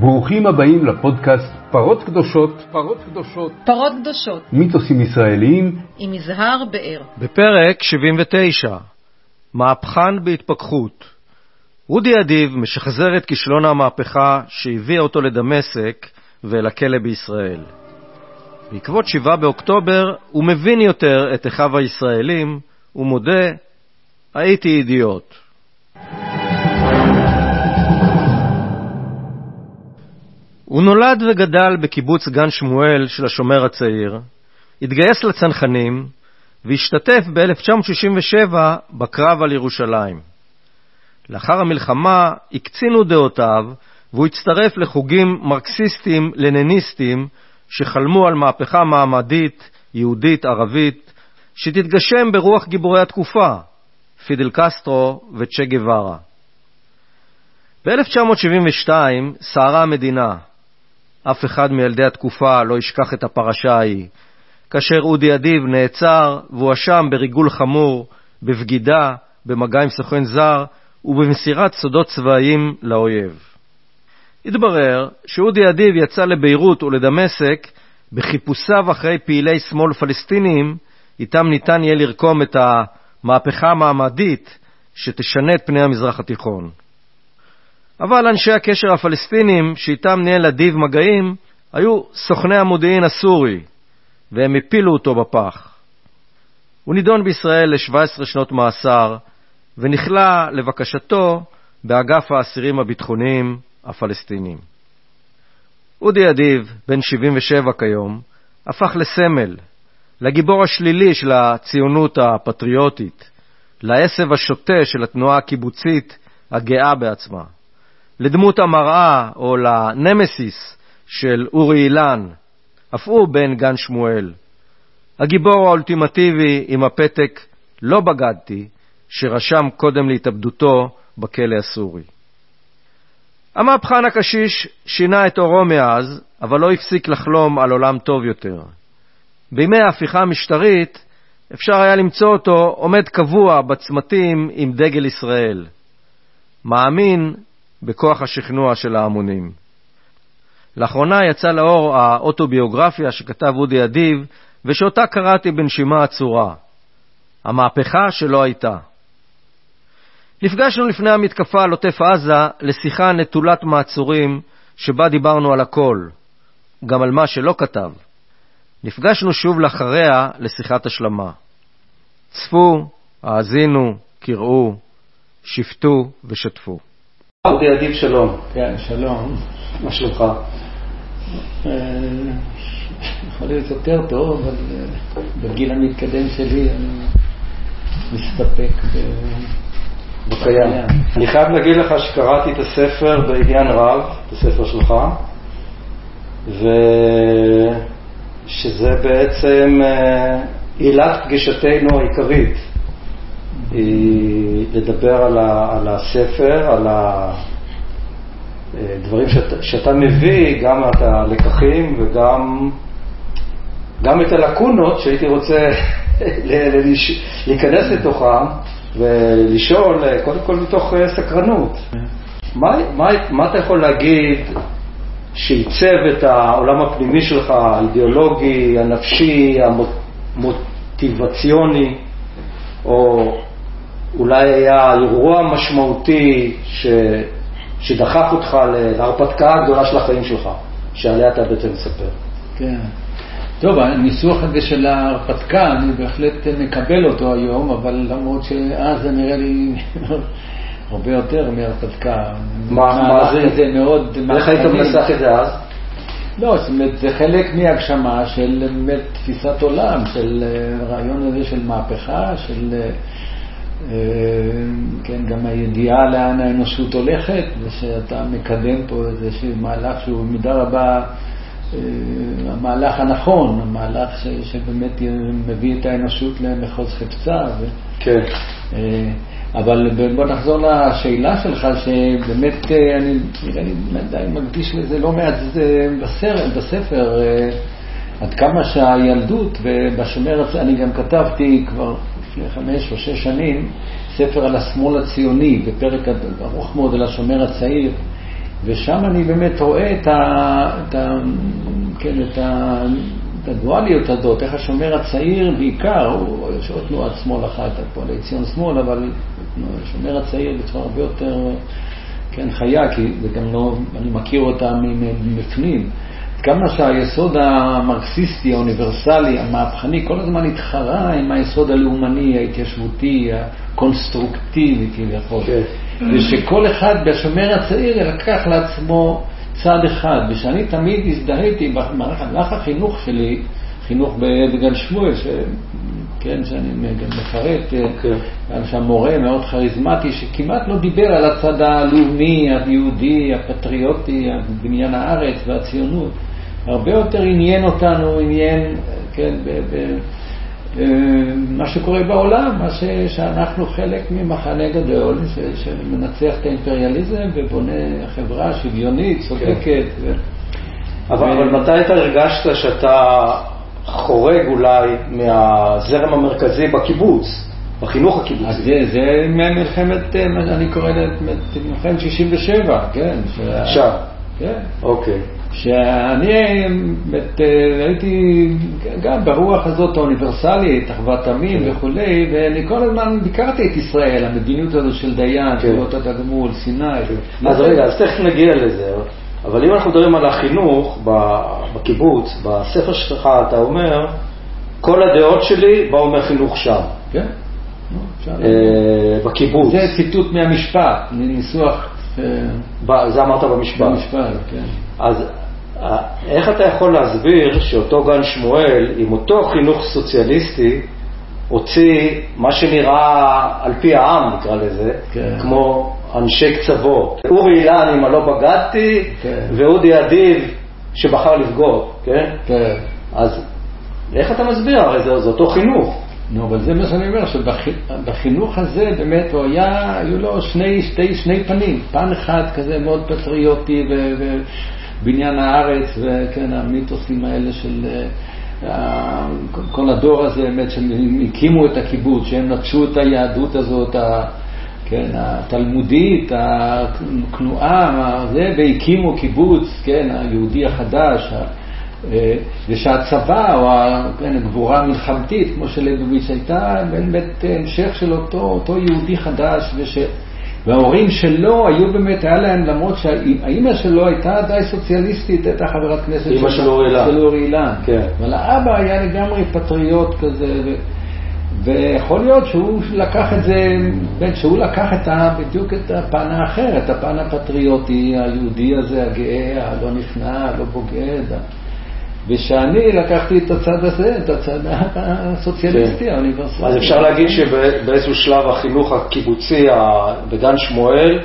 ברוכים הבאים לפודקאסט פרות קדושות, פרות קדושות, פרות קדושות, מיתוסים ישראליים, עם יזהר באר. בפרק 79, מהפכן בהתפכחות. אודי אדיב משחזר את כישלון המהפכה שהביאה אותו לדמשק ולכלא בישראל. בעקבות 7 באוקטובר הוא מבין יותר את אחיו הישראלים, ומודה, הייתי אידיוט. הוא נולד וגדל בקיבוץ גן שמואל של השומר הצעיר, התגייס לצנחנים והשתתף ב-1967 בקרב על ירושלים. לאחר המלחמה הקצינו דעותיו והוא הצטרף לחוגים מרקסיסטים-לניניסטים שחלמו על מהפכה מעמדית, יהודית, ערבית, שתתגשם ברוח גיבורי התקופה, פידל קסטרו וצ'ה גווארה. ב-1972 סערה המדינה, אף אחד מילדי התקופה לא ישכח את הפרשה ההיא, כאשר אודי אדיב נעצר והואשם בריגול חמור, בבגידה, במגע עם סוכן זר ובמסירת סודות צבאיים לאויב. התברר שאודי אדיב יצא לביירות ולדמשק בחיפושיו אחרי פעילי שמאל פלסטינים, איתם ניתן יהיה לרקום את המהפכה המעמדית שתשנה את פני המזרח התיכון. אבל אנשי הקשר הפלסטינים שאיתם ניהל אדיב מגעים היו סוכני המודיעין הסורי, והם הפילו אותו בפח. הוא נידון בישראל ל-17 שנות מאסר, ונכלא לבקשתו באגף האסירים הביטחוניים הפלסטינים. אודי אדיב, בן 77 כיום, הפך לסמל, לגיבור השלילי של הציונות הפטריוטית, לעשב השוטה של התנועה הקיבוצית הגאה בעצמה. לדמות המראה או לנמסיס של אורי אילן, אף הוא בן גן שמואל. הגיבור האולטימטיבי עם הפתק "לא בגדתי", שרשם קודם להתאבדותו בכלא הסורי. המהפכן הקשיש שינה את עורו מאז, אבל לא הפסיק לחלום על עולם טוב יותר. בימי ההפיכה המשטרית אפשר היה למצוא אותו עומד קבוע בצמתים עם דגל ישראל. מאמין בכוח השכנוע של ההמונים. לאחרונה יצא לאור האוטוביוגרפיה שכתב אודי אדיב, ושאותה קראתי בנשימה עצורה. המהפכה שלא הייתה. נפגשנו לפני המתקפה על עוטף עזה לשיחה נטולת מעצורים, שבה דיברנו על הכל, גם על מה שלא כתב. נפגשנו שוב לאחריה לשיחת השלמה. צפו, האזינו, קראו, שפטו ושתפו. אודי אדיב שלום. כן, שלום. מה שלומך? אה, יכול להיות יותר טוב, אבל אה, בגיל המתקדם שלי אני מסתפק בקיים. אני חייב להגיד לך שקראתי את הספר בעניין רב, את הספר שלך, ושזה בעצם אה, עילת פגישתנו העיקרית. היא לדבר על, ה, על הספר, על הדברים אה, שאת, שאתה מביא, גם את הלקחים וגם גם את הלקונות שהייתי רוצה להיכנס לתוכם ולשאול, אה, קודם כל מתוך אה, סקרנות. מה, מה, מה אתה יכול להגיד שעיצב את העולם הפנימי שלך, האידיאולוגי, הנפשי, המוטיבציוני, או אולי היה אירוע משמעותי ש... שדחף אותך להרפתקה הגדולה של החיים שלך, שעליה אתה בעצם מספר. כן. טוב, הניסוח הזה של ההרפתקה, אני בהחלט מקבל אותו היום, אבל למרות שאז זה נראה לי הרבה יותר מהרפתקה. מה, מה זה? זה מאוד... איך היית מנסח את זה אז? לא, זאת אומרת, זה חלק מהגשמה של באמת תפיסת עולם, של הרעיון הזה של מהפכה, של... אה, כן, גם הידיעה לאן האנושות הולכת, ושאתה מקדם פה איזשהו מהלך שהוא במידה רבה אה, המהלך הנכון, המהלך ש, שבאמת מביא את האנושות למחוז חפצה. ו... כן. אה, אבל בוא נחזור לשאלה שלך, שבאמת אני, אני די מקדיש לזה לא מעט בסרט, בספר, עד כמה שהילדות, ובשומר, אני גם כתבתי כבר לפני חמש או שש שנים, ספר על השמאל הציוני, בפרק ארוך מאוד על השומר הצעיר, ושם אני באמת רואה את, ה, את, ה, כן, את, ה, את הדואליות הזאת, איך השומר הצעיר בעיקר, יש עוד תנועת שמאל אחת, הפועלי ציון שמאל, אבל השומר הצעיר בצורה הרבה יותר כן, חיה, כי זה גם לא, אני מכיר אותה מבפנים. כמה שהיסוד המרקסיסטי, האוניברסלי, המהפכני, כל הזמן התחרה עם היסוד הלאומני, ההתיישבותי, הקונסטרוקטיבי כביכול. כן. ושכל אחד בשומר הצעיר לקח לעצמו צד אחד, ושאני תמיד הזדהיתי במהלך החינוך שלי, חינוך בגן שמואל, ש... כן, שאני גם מפרט, okay. אוקיי. גם שם מורה מאוד כריזמטי, שכמעט לא דיבר על הצד הלאומי, היהודי, הפטריוטי, בניין הארץ והציונות. הרבה יותר עניין אותנו, עניין, כן, ב, ב, מה שקורה בעולם, מה ש, שאנחנו חלק ממחנה גדול ש, שמנצח את האימפריאליזם ובונה חברה שוויונית, צודקת. כן. ו... אבל, ו... אבל מתי אתה הרגשת שאתה חורג אולי מהזרם המרכזי בקיבוץ, בחינוך הקיבוצי? אז זה, זה מלחמת, אני קורא לזה מלחמת 67, כן. עכשיו. כן. אוקיי. שאני הייתי גם ברוח הזאת האוניברסלית, אחוות עמים כן. וכולי, ואני כל הזמן ביקרתי את ישראל, המדיניות הזו של דיין, של אותה תגמול, סיני. כן. אז רגע, אז תכף נגיע לזה, אבל אם אנחנו מדברים על החינוך בקיבוץ, בספר שלך אתה אומר, כל הדעות שלי באו מהחינוך שם. כן. אה, בקיבוץ. זה ציטוט מהמשפט, מניסוח... אה, זה אמרת במשפט. במשפט, כן. אז איך אתה יכול להסביר שאותו גן שמואל, עם אותו חינוך סוציאליסטי, הוציא מה שנראה על פי העם, נקרא לזה, כן. כמו אנשי קצוות. אורי אילן, אם לא בגדתי, כן. ואודי אדיב, שבחר לבגוד, כן? כן. אז איך אתה מסביר? הרי זה, זה אותו חינוך. נו, אבל זה מה שאני אומר, שבחינוך הזה באמת הוא היה, היו לו שני, שני, שני פנים. פן אחד כזה מאוד פטריוטי ו... ו בניין הארץ, וכן, המיתוסים האלה של אה, כל הדור הזה, באמת, שהם הקימו את הקיבוץ, שהם נטשו את היהדות הזאת, כן, התלמודית, הכנועה, זה, והקימו קיבוץ, כן, היהודי החדש, ושהצבא, או כן, הגבורה המלחמתית, כמו שלייבוביץ' הייתה, באמת המשך של אותו, אותו יהודי חדש, וש... וההורים שלו היו באמת, היה להם, למרות שהאימא שלו הייתה די סוציאליסטית, הייתה חברת כנסת אימא של אורי אילן. של אורי אילן. כן. אבל האבא היה לגמרי פטריוט כזה, ו... ויכול להיות שהוא לקח את זה, באמת, שהוא לקח את ה, בדיוק את הפן האחר, את הפן הפטריוטי, היהודי הזה, הגאה, הלא נכנע, הלא בוגד. ושאני לקחתי את הצד הזה, את הצד הסוציאליסטי, כן. האוניברסלי. אז אפשר להגיד שבאיזשהו שלב החינוך הקיבוצי בגן שמואל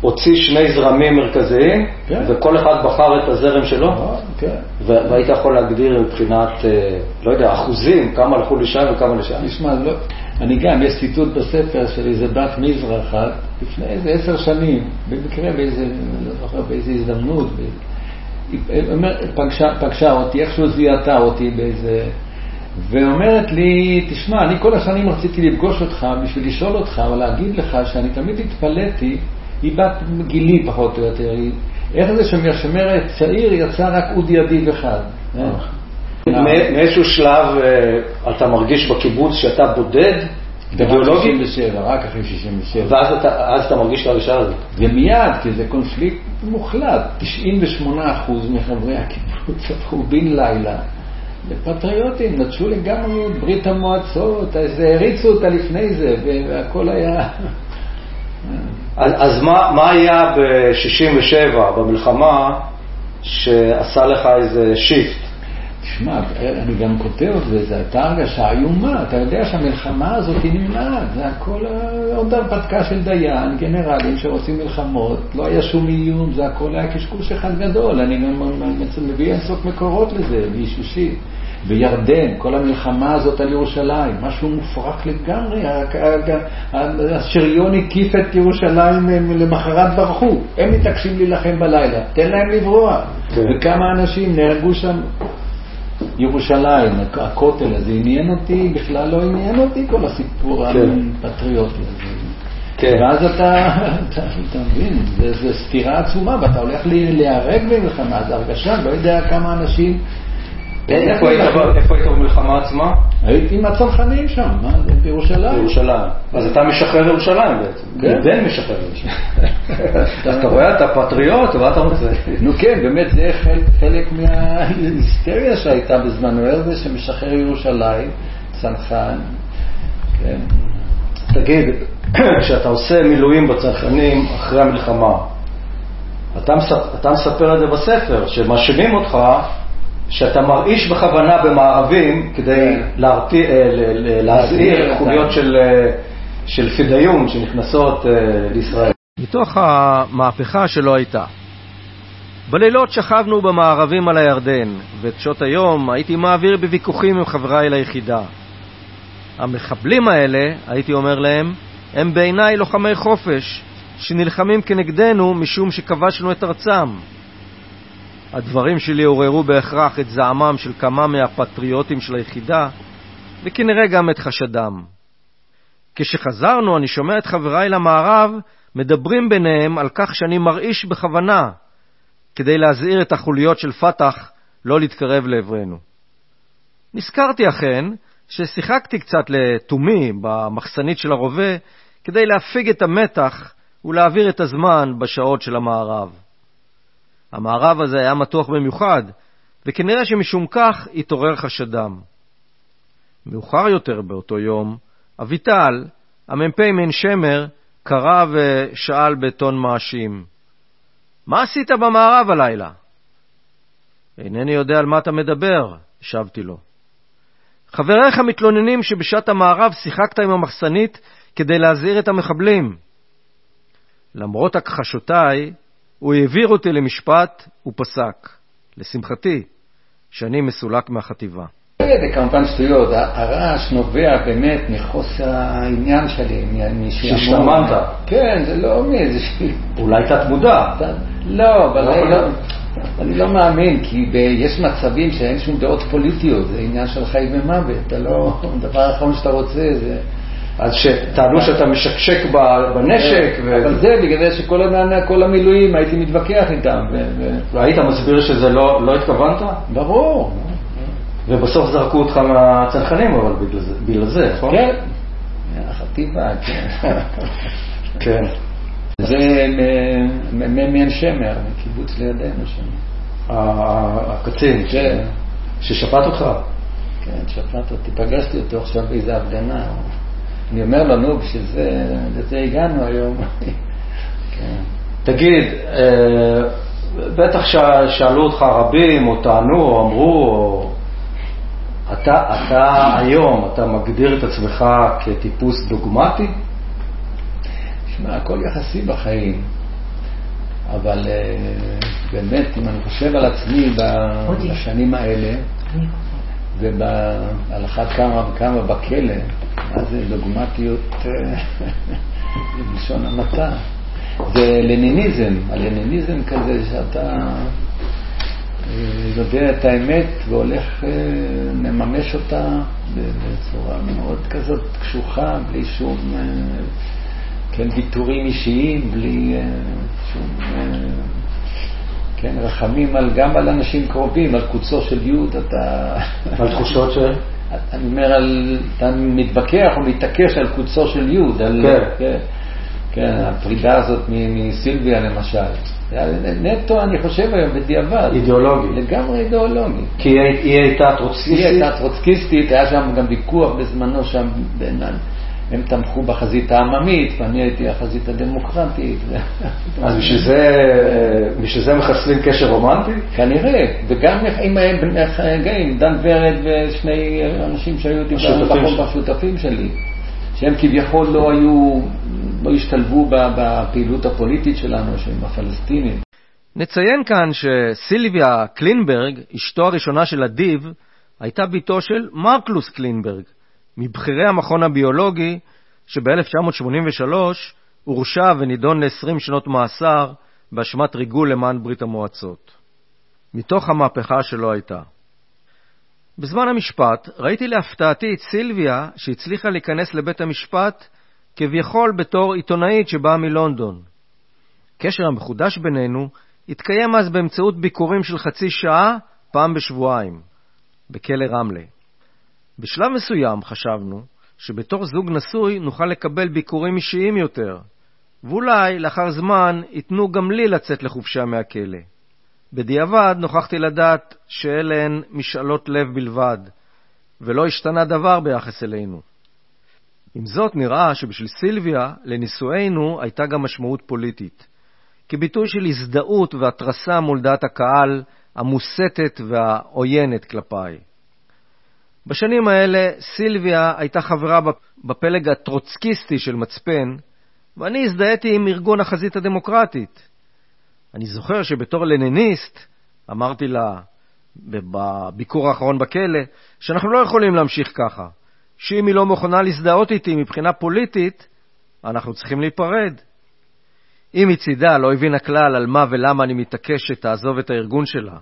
הוציא שני זרמים מרכזיים, כן. וכל אחד בחר את הזרם שלו? אה, כן. והיית יכול להגדיר מבחינת, אה, לא יודע, אחוזים, כמה הלכו לשם וכמה לשם? תשמע, לא, אני גם, יש ציטוט בספר של איזה בת מזרע אחת, לפני איזה עשר שנים, במקרה באיזה, לא זוכר, באיזה הזדמנות, היא פגשה, פגשה אותי, איכשהו זיהתה אותי באיזה... ואומרת לי, תשמע, אני כל השנים רציתי לפגוש אותך בשביל לשאול אותך, או להגיד לך שאני תמיד התפלאתי, היא בת גילי פחות או יותר, איך זה שמשמרת צעיר יצא רק אודי אדיב אחד. אה? מאיזשהו שלב אה, אתה מרגיש בקיבוץ שאתה בודד? אידיאולוגי? 67, רק אחרי 67. ואז אתה, אתה מרגיש את הרגשה הזאת? ומיד, כי זה קונפליקט מוחלט. 98% מחברי הקיבוץ הפכו בן לילה לפטריוטים, נטשו לגמרי את ברית המועצות, הריצו אותה לפני זה, והכל היה... אז, אז מה, מה היה ב-67, במלחמה, שעשה לך איזה שיפט? תשמע, אני גם כותב, וזו הייתה הרגשה איומה, אתה יודע שהמלחמה הזאת היא נמנעת, זה הכל עוד הרפתקה של דיין, גנרלים שרוצים מלחמות, לא היה שום איום, זה הכל היה קשקוש אחד גדול, אני מביא אינסוף מקורות לזה, בישושי. בירדן, כל המלחמה הזאת על ירושלים, משהו מופרך לגמרי, השריון הקיף את ירושלים, למחרת ברחו, הם מתעקשים להילחם בלילה, תן להם לברוח, כן. וכמה אנשים נהרגו שם ירושלים, הכותל הזה עניין אותי, בכלל לא עניין אותי כל הסיפור כן. הפטריוטי הזה. כן. ואז אתה, אתה, אתה מבין, זה, זה סתירה עצומה, ואתה הולך להיהרג במלחמה, זו הרגשה, לא יודע כמה אנשים... איפה היית במלחמה עצמה? הייתי עם הצנחנים שם, מה זה, בירושלים. בירושלים. אז אתה משחרר ירושלים בעצם. כן. בן משחרר ירושלים. אתה רואה, אתה פטריוט, מה אתה רוצה? נו כן, באמת זה חלק, מההיסטריה שהייתה בזמנו, זה שמשחרר ירושלים, צנחן, כן. תגיד, כשאתה עושה מילואים בצנחנים אחרי המלחמה, אתה מספר את זה בספר, שמאשימים אותך שאתה מרעיש בכוונה במארבים כדי כן. אה, להזהיר חוליות. של, אה, של פידיון שנכנסות אה, לישראל. מתוך המהפכה שלא הייתה. בלילות שכבנו במערבים על הירדן, ואת שעות היום הייתי מעביר בוויכוחים עם חבריי ליחידה. המחבלים האלה, הייתי אומר להם, הם בעיניי לוחמי חופש, שנלחמים כנגדנו משום שכבשנו את ארצם. הדברים שלי עוררו בהכרח את זעמם של כמה מהפטריוטים של היחידה, וכנראה גם את חשדם. כשחזרנו, אני שומע את חבריי למערב מדברים ביניהם על כך שאני מרעיש בכוונה, כדי להזהיר את החוליות של פת"ח לא להתקרב לעברנו. נזכרתי אכן ששיחקתי קצת לתומי במחסנית של הרובה כדי להפיג את המתח ולהעביר את הזמן בשעות של המערב. המערב הזה היה מתוח במיוחד, וכנראה שמשום כך התעורר חשדם. מאוחר יותר באותו יום, אביטל, המ"פ מעין שמר, קרא ושאל בטון מאשים, מה עשית במערב הלילה? אינני יודע על מה אתה מדבר, השבתי לו. חבריך מתלוננים שבשעת המערב שיחקת עם המחסנית כדי להזהיר את המחבלים. למרות הכחשותיי, הוא העביר אותי למשפט ופסק, לשמחתי, שאני מסולק מהחטיבה. זה כמובן שטויות, הרעש נובע באמת מחוסר העניין שלי, משעמום. שהשתעממת. כן, זה לא מאיזושהי... אולי תת-מודע. לא, אבל לא, אני לא. לא, אני לא מאמין, כי יש מצבים שאין שום דעות פוליטיות, זה עניין של חיים ומוות, אתה לא... הדבר האחרון שאתה רוצה זה... אז שטענו שאתה משקשק בנשק, ו- אבל זה בגלל זה שכל המ- כל המילואים הייתי מתווכח איתם, והיית מסביר שזה לא לא התכוונת? ברור. ובסוף זרקו אותך מהצנחנים, אבל בגלל זה, נכון? כן, החטיבה, כן. כן. זה מעין שמר, מקיבוץ לידינו שם. הקצין כן. ששפט אותך. כן, שפט אותי, פגשתי אותו עכשיו באיזה הפגנה. אני אומר לו, נו, בשביל זה, לזה הגענו היום. כן. תגיד, אה, בטח שאלו אותך רבים, או טענו, או אמרו, או... אתה, אתה היום, אתה מגדיר את עצמך כטיפוס דוגמטי? שמע, הכל יחסי בחיים, אבל אה, באמת, אם אני חושב על עצמי בשנים האלה, ועל אחת כמה וכמה בכלא, מה זה דוגמטיות אה, בלשון המעטה. זה לניניזם, הלניניזם כזה שאתה אה, יודע את האמת והולך, אה, מממש אותה בצורה מאוד כזאת קשוחה, בלי שום אה, כן, ויתורים אישיים, בלי אה, שום אה, כן, רחמים על, גם על אנשים קרובים, על קוצו של יוד, אתה... על תחושות של... אני אומר, על, אתה מתווכח או מתעקש על קוצו של יוד, על, כן. כן, כן, הפרידה הזאת מסילביה למשל. נטו, אני חושב היום, בדיעבד. אידיאולוגי. לגמרי אידיאולוגי. כי היא היא הייתה היא טרוצקיסטית. הייתה טרוצקיסטית, היה שם גם ויכוח בזמנו שם בינם. הם תמכו בחזית העממית, ואני הייתי החזית הדמוקרטית. אז בשביל זה, בשביל זה מחסלים קשר רומנטי? כנראה, וגם עם עם דן ורד ושני אנשים שהיו איתי בחור-. השותפים שלי, שהם כביכול לא היו, לא השתלבו ב- בפעילות הפוליטית שלנו, שהם הפלסטינים. נציין כאן שסילביה קלינברג, אשתו הראשונה של אדיב, הייתה בתו של מרקלוס קלינברג, מבכירי המכון הביולוגי, שב-1983 הורשע ונידון ל-20 שנות מאסר באשמת ריגול למען ברית המועצות. מתוך המהפכה שלא הייתה. בזמן המשפט ראיתי להפתעתי את סילביה שהצליחה להיכנס לבית המשפט כביכול בתור עיתונאית שבאה מלונדון. הקשר המחודש בינינו התקיים אז באמצעות ביקורים של חצי שעה פעם בשבועיים, בכלא רמלה. בשלב מסוים חשבנו שבתור זוג נשוי נוכל לקבל ביקורים אישיים יותר, ואולי לאחר זמן ייתנו גם לי לצאת לחופשה מהכלא. בדיעבד נוכחתי לדעת שאלה הן משאלות לב בלבד, ולא השתנה דבר ביחס אלינו. עם זאת נראה שבשביל סילביה לנישואינו הייתה גם משמעות פוליטית, כביטוי של הזדהות והתרסה מול דעת הקהל המוסתת והעוינת כלפיי. בשנים האלה סילביה הייתה חברה בפלג הטרוצקיסטי של מצפן, ואני הזדהיתי עם ארגון החזית הדמוקרטית. אני זוכר שבתור לנניסט אמרתי לה בביקור האחרון בכלא שאנחנו לא יכולים להמשיך ככה, שאם היא לא מוכנה להזדהות איתי מבחינה פוליטית, אנחנו צריכים להיפרד. היא מצידה לא הבינה כלל על מה ולמה אני מתעקש שתעזוב את הארגון שלה,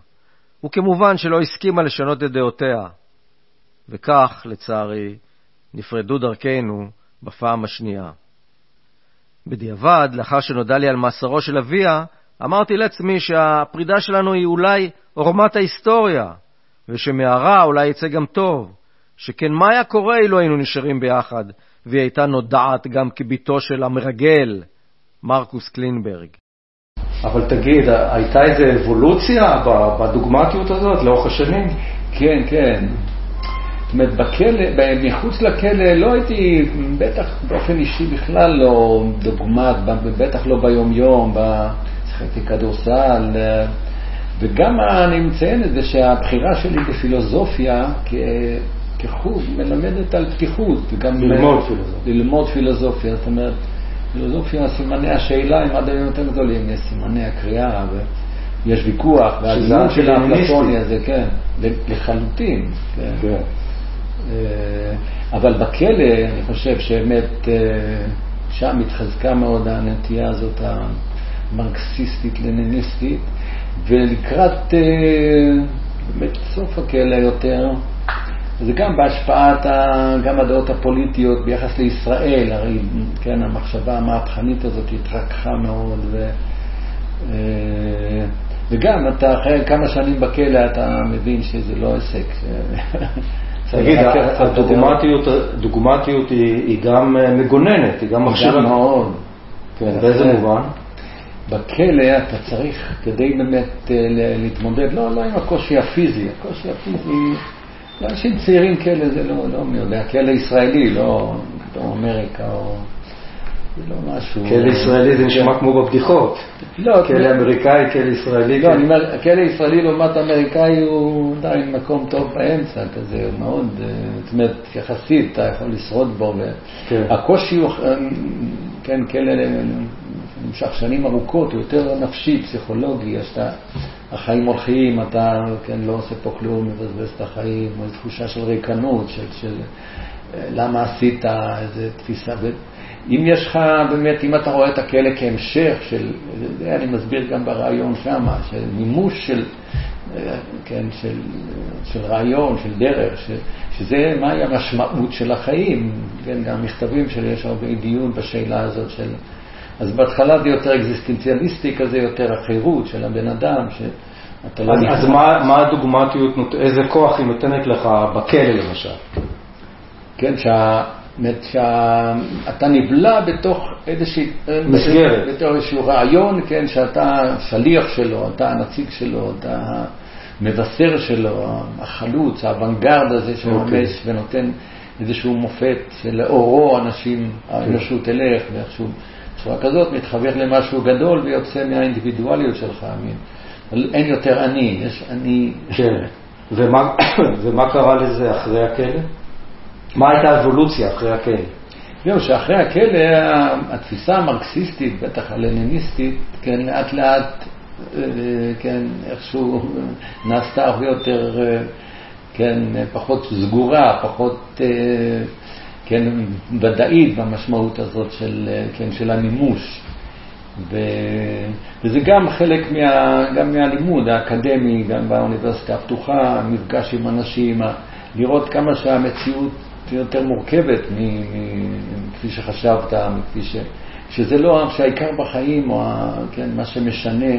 וכמובן שלא הסכימה לשנות את דעותיה. וכך, לצערי, נפרדו דרכינו בפעם השנייה. בדיעבד, לאחר שנודע לי על מאסרו של אביה, אמרתי לעצמי שהפרידה שלנו היא אולי עורמת ההיסטוריה, ושמהרע אולי יצא גם טוב, שכן מה היה קורה אילו היינו נשארים ביחד, והיא הייתה נודעת גם כביתו של המרגל, מרקוס קלינברג. אבל תגיד, הייתה איזו אבולוציה בדוגמטיות הזאת לאורך השנים? כן, כן. אומרת, בכלא, מחוץ לכלא לא הייתי, בטח באופן אישי בכלל לא דוגמט, בטח לא ביום-יום, שיחקתי כדורסל, וגם אני מציין את זה שהבחירה שלי בפילוסופיה כחוג מלמדת על פתיחות. ללמוד פילוסופיה. ללמוד פילוסופיה, זאת אומרת, פילוסופיה, סימני השאלה הם עד היום יותר גדולים, יש סימני הקריאה, ויש ויכוח, והדיון של האפלטוני הזה, כן, לחלוטין. כן. כן. אה, אבל בכלא, אני חושב שבאמת אה, שם התחזקה מאוד הנטייה הזאת המרקסיסטית-לניניסטית, ולקראת אה, באמת סוף הכלא יותר, זה גם בהשפעת גם הדעות הפוליטיות ביחס לישראל, הרי כן, המחשבה המהפכנית הזאת התרככה מאוד, ו, וגם אתה אחרי כמה שנים בכלא אתה מבין שזה לא הישג. תגיד, הדוגמטיות היא גם אה, מגוננת, היא גם מכשירה. גם מאוד. כן, באיזה מובן? בכלא אתה צריך, כדי באמת אה, להתמודד, לא, לא עם הקושי הפיזי, הקושי הפיזי, לאנשים צעירים כלא זה לא, לא מי יודע, כלא ישראלי, לא, לא אמריקה או... זה לא משהו... כלא ישראלי זה נשמע כמו בבדיחות. לא, כלא אמריקאי, כלא ישראלי. לא, אני אומר, כלא ישראלי לעומת אמריקאי הוא עדיין מקום טוב באמצע, כזה מאוד, אה, זאת אומרת, יחסית אתה יכול לשרוד בו. כן. הקושי הוא, אה, כן, כלא נמשך שנים ארוכות, הוא יותר נפשי, פסיכולוגי, שאתה, החיים הולכים, אתה, כן, לא עושה פה כלום, מבזבז את החיים, או איזו תחושה של ריקנות, של, של אה, למה עשית, איזו תפיסה. אם יש לך, באמת, אם אתה רואה את הכלא כהמשך של, זה אני מסביר גם ברעיון שם, של מימוש של, כן, של, של רעיון, של דרך, ש, שזה מהי המשמעות של החיים, כן, גם מכתבים שלי, יש הרבה דיון בשאלה הזאת של, אז בהתחלה זה יותר אקזיסטנציאליסטי כזה, יותר החירות של הבן אדם, שאתה לא... אז, אז מה, מה הדוגמטיות, איזה כוח היא נותנת לך בכלא למשל? כן, שה... אומרת שאתה נבלע בתוך איזושהי... מסגרת. בתוך איזשהו רעיון, כן, שאתה שליח שלו, אתה הנציג שלו, אתה המבשר שלו, החלוץ, האוונגרד הזה שממש אוקיי. okay. ונותן איזשהו מופת שלאורו אנשים, האנושות תלך, ואיכשהו בצורה כזאת מתחבר למשהו גדול ויוצא מהאינדיבידואליות שלך. אין יותר אני, יש אני... כן. ומה, ומה קרה לזה אחרי הכלא? מה הייתה האבולוציה אחרי הכלא? זהו, שאחרי הכלא התפיסה המרקסיסטית, בטח הלניניסטית, כן, לאט לאט, אה, כן, איכשהו נעשתה הרבה יותר, אה, כן, פחות סגורה, פחות, אה, כן, ודאית במשמעות הזאת של, כן, של המימוש. ו... וזה גם חלק מה... גם מהלימוד האקדמי, גם באוניברסיטה הפתוחה, המפגש עם אנשים, לראות כמה שהמציאות יותר מורכבת מכפי שחשבת, מכפי ש... שזה לא, שהעיקר בחיים, או ה, כן, מה שמשנה,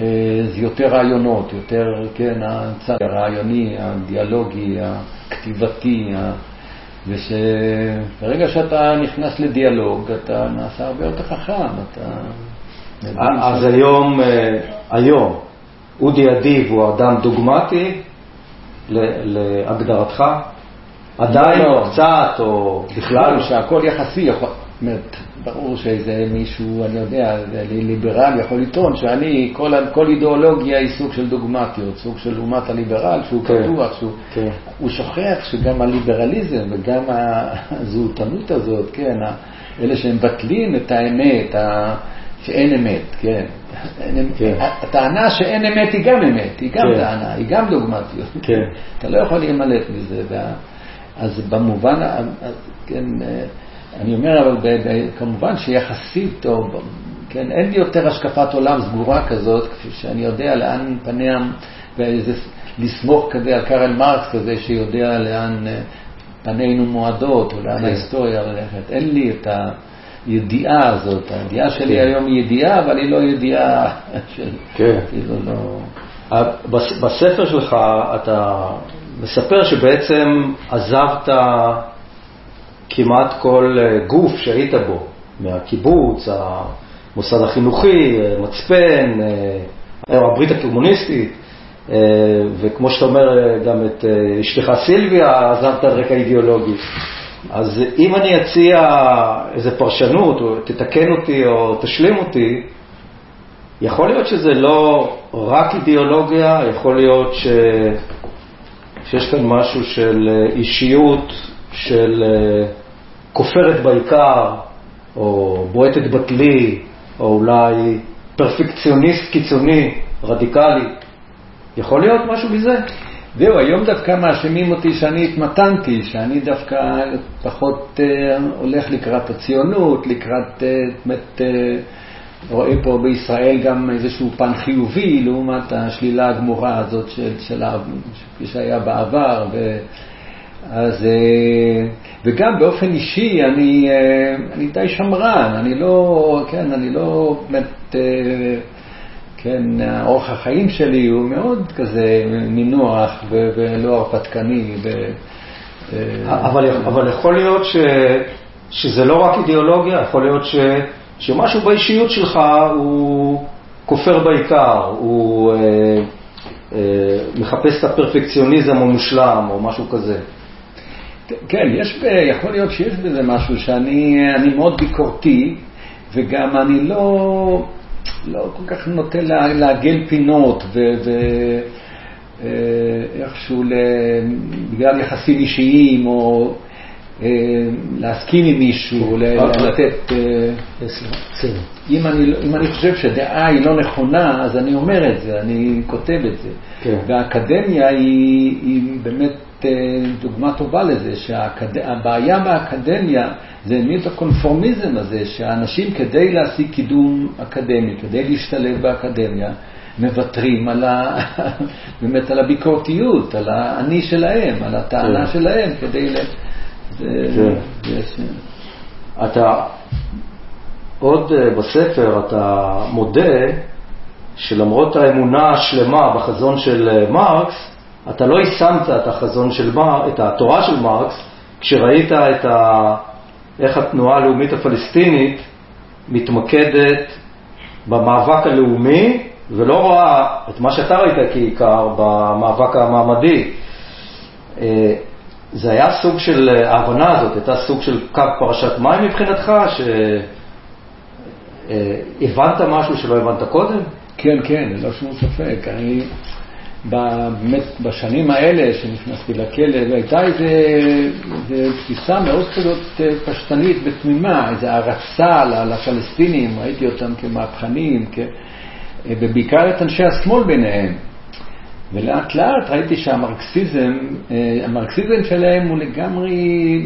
אה, זה יותר רעיונות, יותר, כן, הצד הרעיוני, הדיאלוגי, הכתיבתי, ושברגע שאתה נכנס לדיאלוג, אתה נעשה הרבה יותר חכם, אתה... אז היום, אה, היום, אודי אדיב הוא אדם דוגמטי להגדרתך? עדיין, לא. קצת, או בכלל? שהכל יחסי, יכול, ברור שאיזה מישהו, אני יודע, ליברל יכול לטעון שאני, כל, כל אידיאולוגיה היא סוג של דוגמטיות, סוג של לעומת הליברל, שהוא כן, פתוח, שהוא כן. הוא שוכח שגם הליברליזם וגם הזהותנות הזאת, כן, אלה שהם מבטלים את האמת, ה- שאין אמת, כן. אין, כן. הטענה שאין אמת היא גם אמת, היא גם כן. טענה, היא גם דוגמטיות. כן. אתה לא יכול להימלט מזה. וה... אז במובן, אז כן, אה, אני אומר, אבל ב- ב- כמובן שיחסית, או, כן, אין לי יותר השקפת עולם סגורה כזאת, כפי שאני יודע לאן פניה, ואיזה, לסמוך כזה על קרל מרקס כזה, שיודע לאן אה, פנינו מועדות, או לאן כן. ההיסטוריה הולכת. אין לי את הידיעה הזאת. הידיעה שלי כן. היום היא ידיעה, אבל היא לא ידיעה של... כן. כאילו לא... בס- בספר שלך אתה מספר שבעצם עזבת כמעט כל אה, גוף שהיית בו, מהקיבוץ, המוסד החינוכי, אה, מצפן, אה, הברית הקומוניסטית, וכמו שאתה אומר, גם את אשתך סילביה עזבת על רקע אידיאולוגי. אז אם אני אציע איזו פרשנות, או תתקן אותי או תשלים אותי, יכול להיות שזה לא רק אידיאולוגיה, יכול להיות ש... שיש כאן משהו של אה, אישיות, של אה, כופרת בעיקר, או בועטת בטלי, או אולי פרפקציוניסט קיצוני, רדיקלי. יכול להיות משהו מזה? זהו, היום דווקא מאשימים אותי שאני התמתנתי, שאני דווקא פחות אה, הולך לקראת הציונות, לקראת, אה, אה, רואה פה בישראל גם איזשהו פן חיובי לעומת השלילה הגמורה הזאת של, של כפי שהיה בעבר. ו, אז, אה, וגם באופן אישי אני, אה, אני די שמרן, אני לא, כן, אני לא באמת... אה, כן, אורח החיים שלי הוא מאוד כזה נינוח ולא הרפתקני. ו- אבל, אבל יכול להיות ש, שזה לא רק אידיאולוגיה, יכול להיות ש, שמשהו באישיות שלך הוא כופר בעיקר, הוא אה, אה, מחפש את הפרפקציוניזם המושלם או משהו כזה. כן, יש, יכול להיות שיש בזה משהו שאני אני מאוד ביקורתי, וגם אני לא, לא כל כך נוטה לה- לעגל פינות, ואיכשהו בגלל יחסים אישיים, או אה, להסכים עם מישהו, ל- אוקיי. לתת... אה, בסדר. אם אני, לא- אם אני חושב שדעה היא לא נכונה, אז אני אומר את זה, אני כותב את זה. כן. והאקדמיה היא, היא באמת אה, דוגמה טובה לזה, שהבעיה באקדמיה זה באמת הקונפורמיזם הזה, שהאנשים כדי להשיג קידום אקדמי, כדי להשתלב באקדמיה, מוותרים על ה... באמת על הביקורתיות, על האני שלהם, על הטענה כן. שלהם, כדי ל... כן. יש... אתה, עוד אה, בספר אתה מודה שלמרות האמונה השלמה בחזון של אה, מרקס, אתה לא יישמת את החזון של מרקס, את התורה של מרקס, כשראית את ה... איך התנועה הלאומית הפלסטינית מתמקדת במאבק הלאומי, ולא רואה את מה שאתה ראית כעיקר במאבק המעמדי. אה, זה היה סוג של, אה, ההבנה הזאת הייתה סוג של קו פרשת מים מבחינתך, שהבנת משהו שלא הבנת קודם? כן, כן, ללא שום ספק. אני, באמת, בשנים האלה שנכנסתי לכלא, הייתה איזו תפיסה מאוד כזאת אה, פשטנית ותמימה, איזו הערצה לפלסטינים, ראיתי אותם כמהפכנים, כ... אה, ובעיקר את אנשי השמאל ביניהם. ולאט לאט ראיתי שהמרקסיזם, אה, המרקסיזם שלהם הוא לגמרי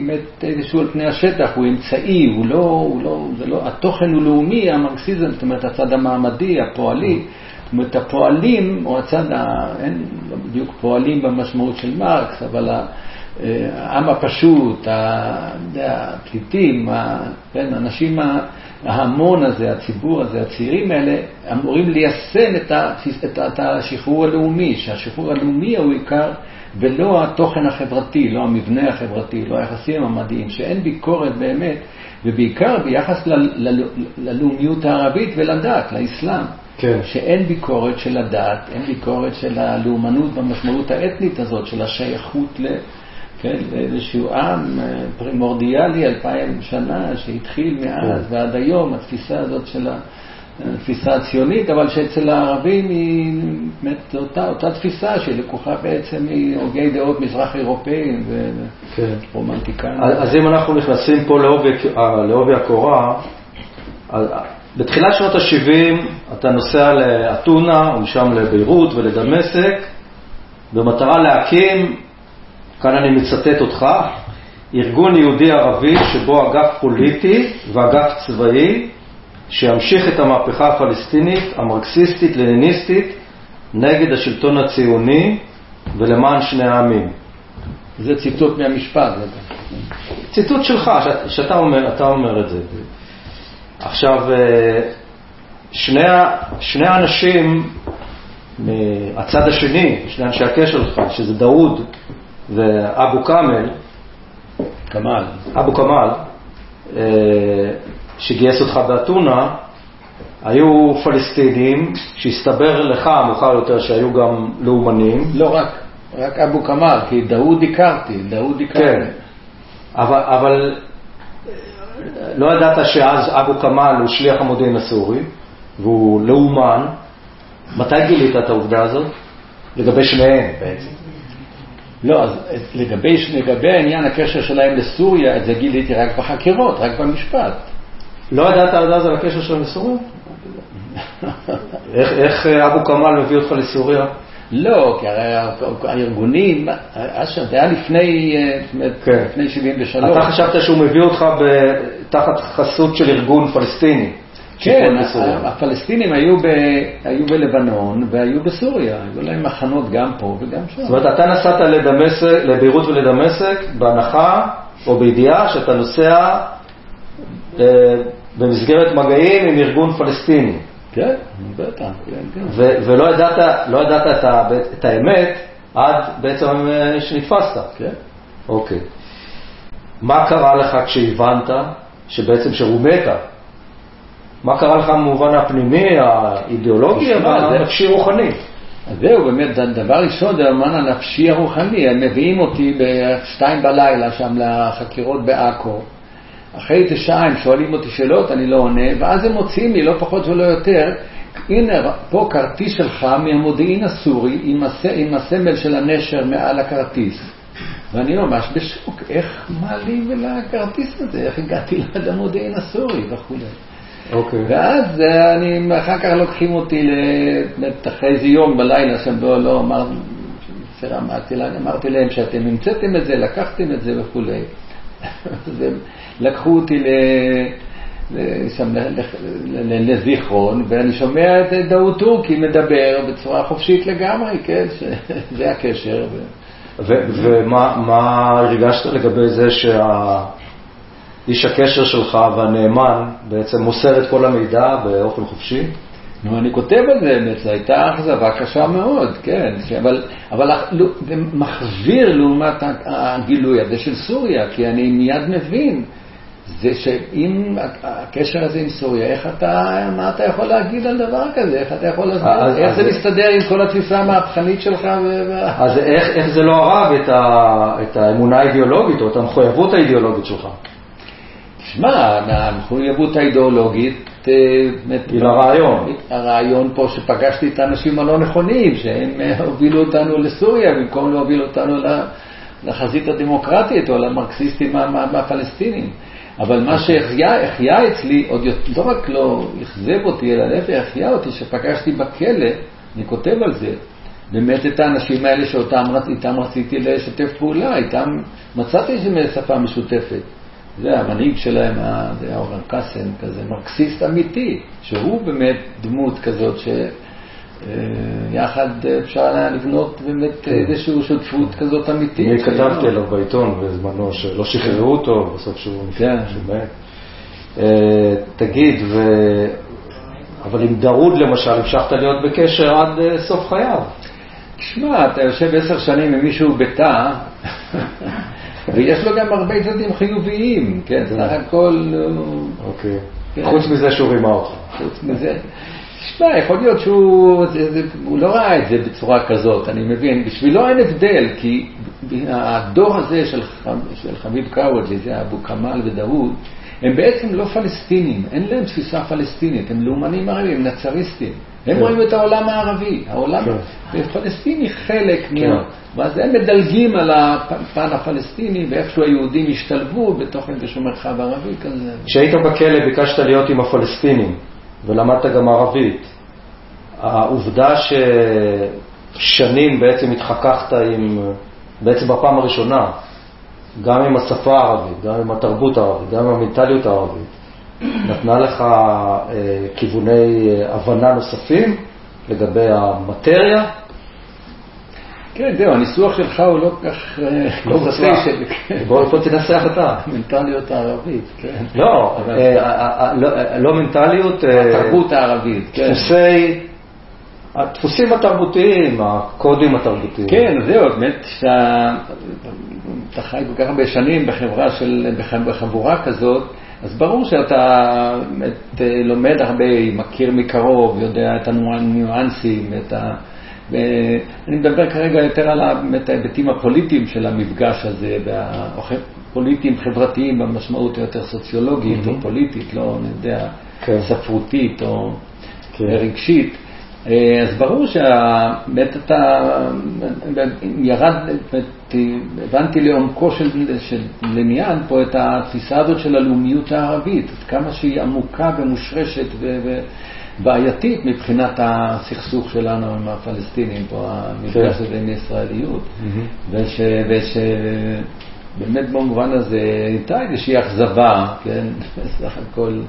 באמת איזשהו על פני השטח, הוא אמצעי, הוא לא, הוא לא, זה לא, התוכן הוא לאומי, המרקסיזם, זאת אומרת הצד המעמדי, הפועלי, זאת אומרת הפועלים, או הצד, ה, אין לא בדיוק פועלים במשמעות של מרקס, אבל העם הפשוט, הפליטים, כן, האנשים, ה- ההמון הזה, הציבור הזה, הצעירים האלה, אמורים ליישם את, ה, את, את השחרור הלאומי, שהשחרור הלאומי הוא עיקר, ולא התוכן החברתי, לא המבנה החברתי, לא היחסים המדעיים, שאין ביקורת באמת, ובעיקר ביחס ל, ל, ללאומיות הערבית ולדת, לאסלאם. כן. שאין ביקורת של הדת, אין ביקורת של הלאומנות במשמעות האתנית הזאת, של השייכות ל... כן, לאיזשהו עם אה, פרימורדיאלי אלפיים שנה, שהתחיל מאז כן. ועד היום, התפיסה הזאת של התפיסה הציונית, אבל שאצל הערבים היא באמת אותה, אותה תפיסה שלקוחה בעצם מהוגי דעות מזרח אירופאים כן. ורומנטיקאים. אז אז אם אנחנו נכנסים פה לעובי אה, לעובי הקורה, אז בתחילת שנות ה-70 אתה נוסע לאתונה ומשם לביירות ולדמשק במטרה להקים, כאן אני מצטט אותך, ארגון יהודי-ערבי שבו אגף פוליטי ואגף צבאי שימשיך את המהפכה הפלסטינית, המרקסיסטית, לניניסטית, נגד השלטון הציוני ולמען שני העמים. זה ציטוט מהמשפט. ציטוט שלך, שאתה אומר, אתה אומר את זה. עכשיו, אה, שני, שני האנשים מהצד השני, שני אנשי הקשר שלך, שזה דאוד ואבו כאמל, כמאל. אבו כמאל, אה, שגייס אותך באתונה, היו פלסטינים שהסתבר לך מאוחר יותר שהיו גם לאומנים. לא רק, רק אבו כמאל, כי דאוד הכרתי, דאוד הכרתי. כן, אבל, אבל לא ידעת שאז אבו כמאל הוא שליח המודיעין הסורי, והוא לאומן. מתי גילית את העובדה הזאת? לגבי שניהם בעצם. לא, אז לגבי, לגבי העניין הקשר שלהם לסוריה, את זה גיליתי רק בחקירות, רק במשפט. לא ידעת עד אז על הקשר שלהם לסוריה? איך, איך אה, אבו כמאל מביא אותך לסוריה? לא, כי הרי הארגונים, אז שם, זה היה לפני, אה, כן. לפני 73. אתה חשבת שהוא מביא אותך תחת חסות של ארגון פלסטיני. כן. הפלסטינים היו, ב, היו בלבנון והיו בסוריה, היו להם מחנות גם פה וגם שם. זאת אומרת, אתה נסעת לדמשק, לביירות ולדמשק בהנחה או בידיעה שאתה נוסע אה, במסגרת מגעים עם ארגון פלסטיני, כן, בטח, כן, כן. ו- ולא ידעת, לא ידעת את, ה- את האמת עד בעצם אה, שנתפסת. כן. אוקיי. מה קרה לך כשהבנת שבעצם שרומית? מה קרה לך במובן הפנימי, האידיאולוגי, הנפשי-רוחני? אז זהו, באמת, דבר ראשון, זה המובן הנפשי הרוחני. הם מביאים אותי בשתיים בלילה שם לחקירות בעכו. אחרי תשעה הם שואלים אותי שאלות, אני לא עונה, ואז הם מוציאים לי, לא פחות ולא יותר, הנה, פה כרטיס שלך מהמודיעין הסורי עם, הס... עם הסמל של הנשר מעל הכרטיס. ואני ממש בשוק, איך מה לי ולכרטיס הזה, איך הגעתי למודיעין הסורי וכולי. אוקיי. ואז אה, אני, אחר כך לוקחים אותי ל- אחרי איזה יום בלילה שם, לא, לא, אמר, בסדר, אמרתי אמרתי להם שאתם המצאתם את זה, לקחתם את זה וכולי. אז הם לקחו אותי ל... שם, לזיכרון, ואני שומע את דאוד טורקי מדבר בצורה חופשית לגמרי, כן, שזה הקשר. ומה מה הרגשת לגבי זה שהאיש הקשר שלך והנאמן בעצם מוסר את כל המידע באופן חופשי? נו, אני כותב על זה, באמת, זו הייתה אכזבה קשה מאוד, כן, ש- אבל, אבל לא, זה מחזיר לעומת הגילוי הזה של סוריה, כי אני מיד מבין, זה שאם הקשר הזה עם סוריה, איך אתה, מה אתה יכול להגיד על דבר כזה, איך אתה יכול להסביר, אז- איך אז- זה מסתדר עם כל התפיסה המהפכנית שלך, ו... אז איך, איך זה לא הרג את, ה, את האמונה האידיאולוגית או את המחויבות האידיאולוגית שלך? תשמע, המחויבות האידיאולוגית, אה, היא לרעיון. הרעיון פה שפגשתי את האנשים הלא נכונים, שהם אה, הובילו אותנו לסוריה במקום להוביל אותנו לחזית הדמוקרטית או למרקסיסטים מהפלסטינים. אבל מה שהחיה החיה אצלי, עוד לא רק לא אכזב אותי, אלא להפך, החיה אותי, שפגשתי בכלא, אני כותב על זה, באמת את האנשים האלה שאותם רצ- איתם רציתי לשתף פעולה, איתם מצאתי שפה משותפת. זה המנהיג שלהם, זה אורן קאסם, כזה מרקסיסט אמיתי, שהוא באמת דמות כזאת ש... אה, אפשר היה לבנות באמת איזושהי שותפות כזאת אמיתית. אני כתבתי עליו בעיתון בזמנו שלא שחררו אותו, בסוף שהוא כן. מת. אה, תגיד. אבל עם דרוד למשל, המשכת להיות בקשר עד אה, סוף חייו. תשמע, אתה יושב עשר שנים עם מישהו בתא, ויש לו גם הרבה צדדים חיוביים, כן, סך הכל, הוא- אוקיי. כן. חוץ מזה שהוא רימה אותך. חוץ מזה, תשמע, יכול להיות שהוא זה, זה, הוא לא ראה את זה בצורה כזאת, אני מבין. בשבילו אין הבדל, כי הדור הזה של, ח- של חביב קאווג'י, זה אבו כמאל ודאוד, הם בעצם לא פלסטינים, אין להם תפיסה פלסטינית, הם לאומנים ערבים, הם נצריסטים. הם כן. רואים את העולם הערבי, העולם כן. הפלסטיני חלק כן. מה... ואז הם מדלגים על הפן הפלסטיני, ואיכשהו היהודים השתלבו בתוך איזשהו מרחב ערבי כזה. כשהיית בכלא ביקשת להיות עם הפלסטינים, ולמדת גם ערבית. העובדה ששנים בעצם התחככת עם, בעצם בפעם הראשונה, גם עם השפה הערבית, גם עם התרבות הערבית, גם עם המנטליות הערבית, נתנה לך אה, כיווני אה, הבנה נוספים לגבי המטריה? כן, זהו, הניסוח שלך הוא לא כל כך... אה, לא מבטא מוצלח. בוא תנסח אתה. המנטליות הערבית, כן. לא, אה, אה, לא, לא מנטליות, התרבות הערבית, כן. דפוסי, הדפוסים התרבותיים, הקודים התרבותיים. כן, זהו, באמת, שאתה אתה חי כל כך הרבה שנים בחברה של, בח- בחבורה כזאת, אז ברור שאתה באמת אה, לומד הרבה, מכיר מקרוב, יודע את הניואנסים, את ה... אני מדבר כרגע יותר על ההיבטים הפוליטיים של המפגש הזה, והפוליטיים חברתיים במשמעות היותר סוציולוגית או פוליטית, לא, אני יודע, כן. ספרותית או כן. רגשית. אה, אז ברור שבאמת אתה ירד, הבנתי לעומקו של, של עניין פה את התפיסה הזאת של הלאומיות הערבית, עד כמה שהיא עמוקה ומושרשת ובעייתית מבחינת הסכסוך שלנו עם הפלסטינים, פה המפגש כן. הזה עם ישראליות. מהמם. וש... וש... באמת במובן הזה הייתה איזושהי אכזבה, כן, בסך הכל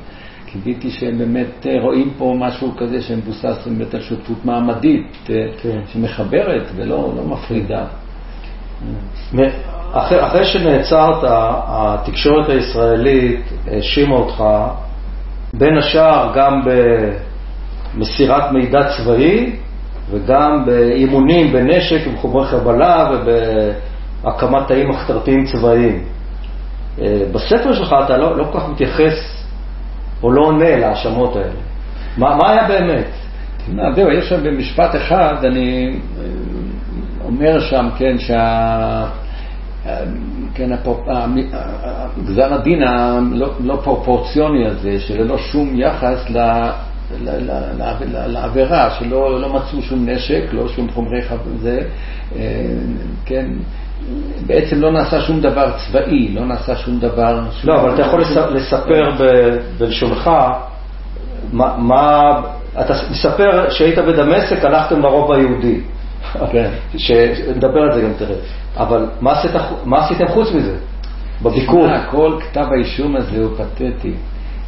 קיוויתי שהם באמת אה, רואים פה משהו כזה שמבוסס באמת על שותפות מעמדית, אה, כן. שמחברת ולא לא מפרידה. אחרי, אחרי שנעצרת, התקשורת הישראלית האשימה אותך, בין השאר גם במסירת מידע צבאי וגם באימונים בנשק עם חומרי חבלה ובהקמת תאים מחתרתיים צבאיים. אה, בספר שלך אתה לא, לא כל כך מתייחס או לא עונה להאשמות האלה. מה, מה היה באמת? זהו, יש שם במשפט אחד, אני אה, אומר שם, כן, שה... אה, כן, הפור... המ- ה- גזר הדין הלא לא פרופורציוני הזה, שללא שום יחס ל... ל- ל- לעבירה, שלא לא מצאו שום נשק, לא שום חומרי חב... זה, אה, כן, בעצם לא נעשה שום דבר צבאי, לא נעשה שום דבר... שום לא, אבל אתה יכול לס- לספר ב- בלשונך, מה, מה, אתה מספר שהיית בדמשק, הלכתם לרובע היהודי. כן. שנדבר על זה גם תראה. אבל מה, עשית, מה עשיתם חוץ מזה? בביקור? כל כתב האישום הזה הוא פתטי.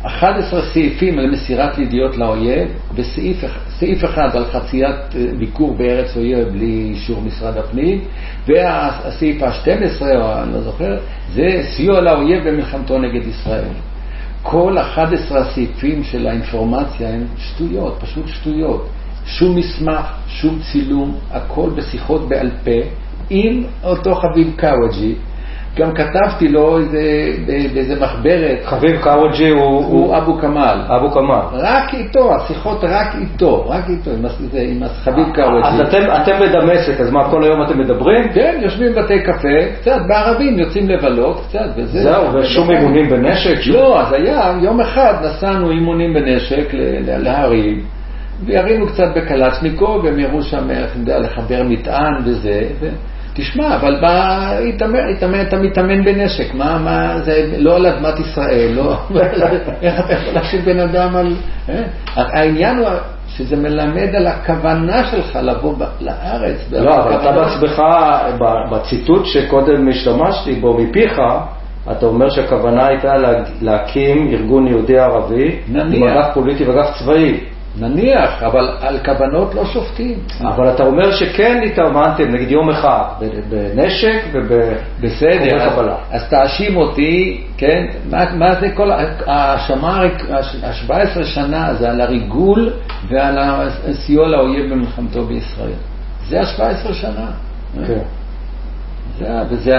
11 סעיפים על מסירת ידיעות לאויב, וסעיף אח- סעיף אחד על חציית אה, ביקור בארץ אויב בלי אישור משרד הפנים, והסעיף ה-12, או אני לא זוכר, זה סיוע לאויב במלחמתו נגד ישראל. כל 11 הסעיפים של האינפורמציה הם שטויות, פשוט שטויות. שום מסמך, שום צילום, הכל בשיחות בעל פה עם אותו חביב קאווג'י. גם כתבתי לו איזה, באיזה מחברת, חביב קאווג'י הוא, הוא אבו כמאל. אבו כמאל. רק איתו, השיחות רק איתו, רק איתו, עם, זה- עם חביב אז קאווג'י. אתם, אתם בדמשק, אז מה, כל היום אתם מדברים? כן, יושבים בבתי קפה, קצת בערבים יוצאים לבלות, קצת, וזה. זהו, ושום אימונים בנשק? שום- לא, אז היה, יום אחד נסענו אימונים בנשק להרים, וירינו קצת בקלצ'ניקוב, והם יראו שם, איך יודע, לחבר מטען וזה. ו... תשמע, אבל מה, התאמן, אתה מתאמן בנשק, מה, מה, זה לא על אדמת ישראל, לא, איך אתה יכול להשאיר בן אדם על... אה? העניין הוא שזה מלמד על הכוונה שלך לבוא לארץ. לא, אבל אתה בעצמך, בציטוט שקודם השתמשתי בו מפיך, אתה אומר שהכוונה הייתה לה- להקים ארגון יהודי ערבי, עם נניח. אגף פוליטי ואגף צבאי. נניח, אבל על כוונות לא שופטים. אבל אתה אומר שכן התאמנתם, נגיד יום אחד, בנשק בסדר, אז, קבלה. אז תאשים אותי, כן? מה, מה זה כל, ההאשמה, ה-17 שנה זה על הריגול ועל הסיוע לאויב במלחמתו בישראל. זה ה-17 שנה. כן. זה, וזה,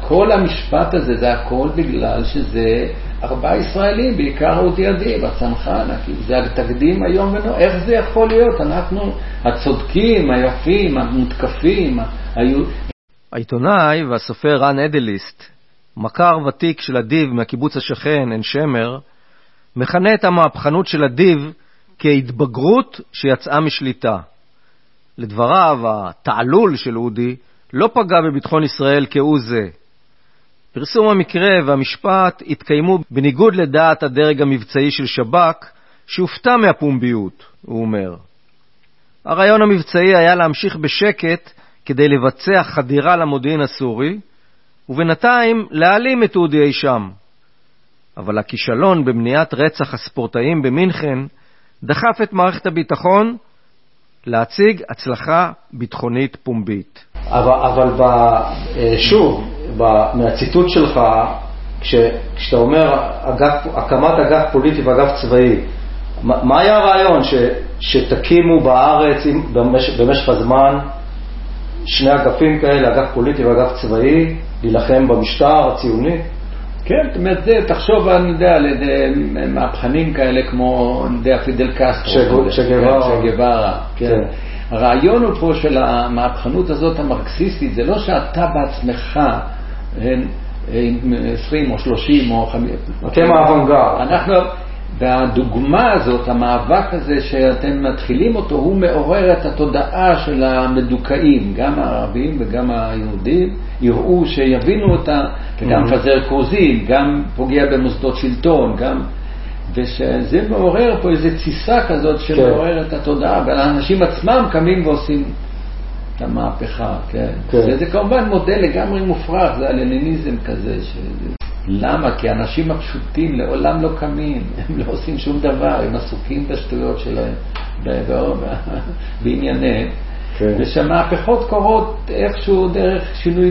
כל המשפט הזה, זה הכל בגלל שזה ארבעה ישראלים, בעיקר אודי אדיב, הצנחן, זה התקדים איום ונורא, איך זה יכול להיות? אנחנו הצודקים, היפים, המותקפים, היו... העיתונאי והסופר רן אדליסט, מכר ותיק של אדיב מהקיבוץ השכן, עין שמר, מכנה את המהפכנות של אדיב כהתבגרות שיצאה משליטה. לדבריו, התעלול של אודי לא פגע בביטחון ישראל כהוא זה. פרסום המקרה והמשפט התקיימו בניגוד לדעת הדרג המבצעי של שב"כ, שהופתע מהפומביות, הוא אומר. הרעיון המבצעי היה להמשיך בשקט כדי לבצע חדירה למודיעין הסורי, ובינתיים להעלים את אודי אי שם. אבל הכישלון במניעת רצח הספורטאים במינכן דחף את מערכת הביטחון להציג הצלחה ביטחונית פומבית. אבל, אבל ב, אה, שוב, מהציטוט שלך, כש, כשאתה אומר אגף, הקמת אגף פוליטי ואגף צבאי, מה, מה היה הרעיון? ש, שתקימו בארץ במשך, במשך הזמן שני אגפים כאלה, אגף פוליטי ואגף צבאי, להילחם במשטר הציוני? כן, זאת אומרת, תחשוב, אני יודע, על מהפכנים כאלה כמו, אני יודע, פידל קסטרו. שגווארה. כן. כן. הרעיון הוא פה של המהפכנות הזאת המרקסיסטית, זה לא שאתה בעצמך, הם 20 או 30 או 50... אתם האוונגרד. אנחנו, והדוגמה הזאת, המאבק הזה שאתם מתחילים אותו, הוא מעורר את התודעה של המדוכאים, גם הערבים וגם היהודים, יראו שיבינו אותה, וגם mm-hmm. מפזר כרוזים, גם פוגע במוסדות שלטון, גם... ושזה מעורר פה איזו תסיסה כזאת שמעוררת כן. את התודעה, והאנשים עצמם קמים ועושים את המהפכה, כן. כן. זה, זה כמובן מודל לגמרי מופרך, זה הלניניזם כזה. ש... למה? כי האנשים הפשוטים לעולם לא קמים, הם לא עושים שום דבר, הם עסוקים בשטויות שלהם, בענייניהם. כן. ושהמהפכות קורות איכשהו דרך שינוי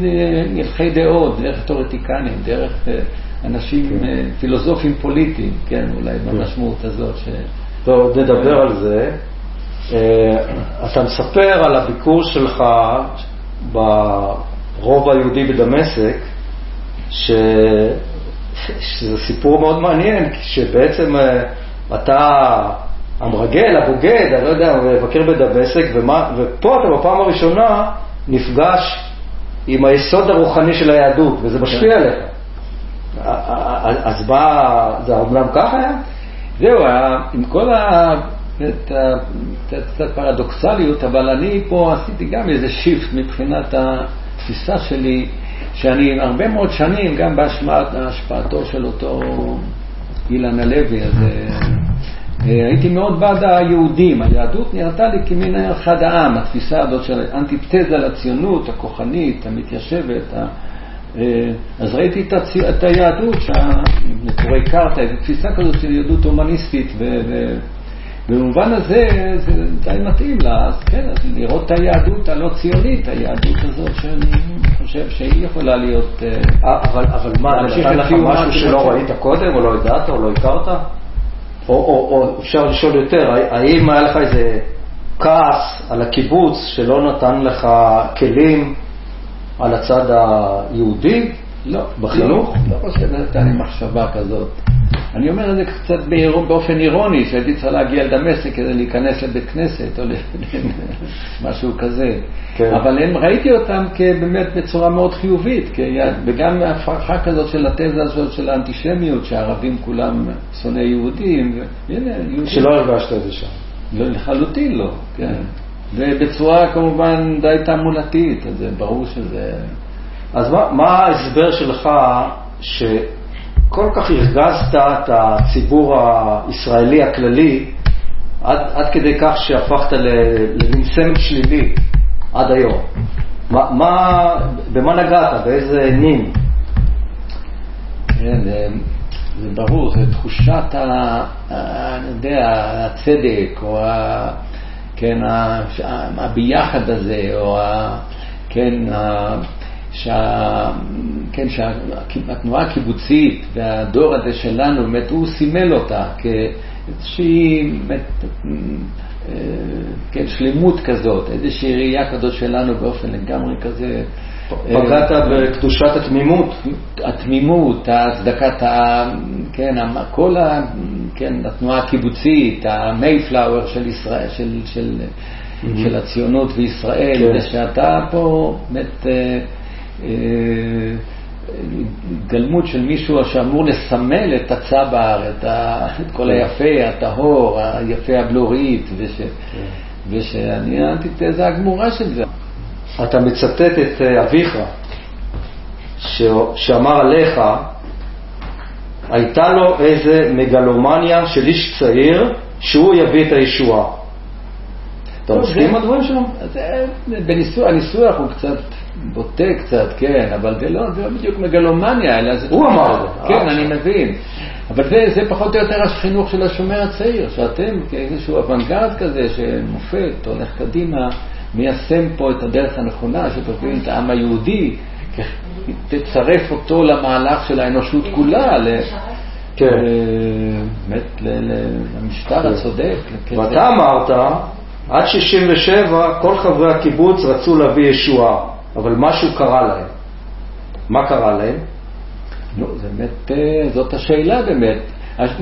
הלכי דעות, דרך תיאורטיקנים, דרך אה, אנשים כן. אה, פילוסופים פוליטיים, כן, אולי כן. במשמעות הזאת. ש... טוב, נדבר על זה. אה, אתה מספר על הביקור שלך ברובע היהודי בדמשק, ש... שזה סיפור מאוד מעניין, שבעצם אה, אתה המרגל, הבוגד, אני לא יודע, מבקר בדמשק, ומה... ופה אתה בפעם הראשונה נפגש עם היסוד הרוחני של היהדות, וזה משפיע כן. עליך. אז מה, זה אומנם ככה היה? זהו, עם כל ה... קצת פרדוקסליות, אבל אני פה עשיתי גם איזה שיפט מבחינת התפיסה שלי, שאני הרבה מאוד שנים, גם בהשפעתו של אותו אילן הלוי, אז אה, הייתי מאוד בעד היהודים. היהדות נראתה לי כמין אחד העם, התפיסה הזאת של אנטיתזה לציונות הכוחנית, המתיישבת, אה, אז ראיתי את, הצ... את היהדות, נטורי קרתא, תפיסה כזאת של יהדות הומניסטית, ובמובן הזה זה די מתאים לה, אז כן, אז לראות את היהדות הלא ציונית, היהדות הזאת שאני חושב שהיא יכולה להיות... אה, אבל, אבל מה, נתן לך משהו שלא ראית קודם, או לא ידעת, או לא הכרת? או, או, או אפשר לשאול יותר, האם היה לך איזה כעס על הקיבוץ שלא נתן לך כלים על הצד היהודי? לא. בחינוך? לא, לא חושב, הייתה לי מחשבה כזאת. אני אומר את זה קצת באופן אירוני, שהייתי צריך להגיע לדמשק כדי להיכנס לבית כנסת או משהו כזה. כן. אבל הם, ראיתי אותם באמת בצורה מאוד חיובית, וגם הפרחה כזאת של התזה הזאת של האנטישמיות, שהערבים כולם שונאי יהודים. והנה, יהודים. שלא הרגשת את זה שם. לא, לחלוטין לא, כן. ובצורה כמובן די תעמולתית, אז זה ברור שזה... אז מה, מה ההסבר שלך שכל כך הרגזת את הציבור הישראלי הכללי עד, עד כדי כך שהפכת למין סמל שלילי עד היום? מה, מה, במה נגעת? באיזה נין? כן, זה ברור, זו תחושת אני יודע, הצדק, או ה, כן, ה, הביחד הזה, או ה, כן, ה, שה, כן, שהתנועה הקיבוצית והדור הזה שלנו, באמת הוא סימל אותה כאיזושהי, באמת, אה, כן, שלמות כזאת, איזושהי ראייה כזאת שלנו באופן לגמרי כזה. פגעת בקדושת התמימות. התמימות, הצדקת, ה, כן, כל ה, כן, התנועה הקיבוצית, המייפלאואר של ישראל, של, של, mm-hmm. של הציונות וישראל, כן. ושאתה פה באמת אה, אה, התגלמות של מישהו שאמור לסמל את הצבר, את, ה, את כל היפה, הטהור, היפה הבלורית, וש, כן. ושאני האנטיתזה הגמורה של זה. אתה מצטט את אה, אביך, שאמר עליך, הייתה לו איזה מגלומניה של איש צעיר שהוא יביא את הישועה. אתה מסכים עם הדברים שלו? הניסוח הוא קצת בוטה קצת, כן, אבל זה לא, זה לא בדיוק מגלומניה, אלא זה... הוא אמר את זה. כן, אני מבין. אבל זה, זה פחות או יותר החינוך של השומר הצעיר, שאתם כאיזשהו אוונגרד כזה שמופת, הולך קדימה. מיישם פה את הדרך הנכונה, שתבין את העם היהודי, תצרף אותו למהלך של האנושות כולה, כן. באמת למשטר כן. הצודק. ואתה אמרת, עד 67 כל חברי הקיבוץ רצו להביא ישועה, אבל משהו קרה להם. מה קרה להם? נו, זה באמת, אה, זאת השאלה באמת.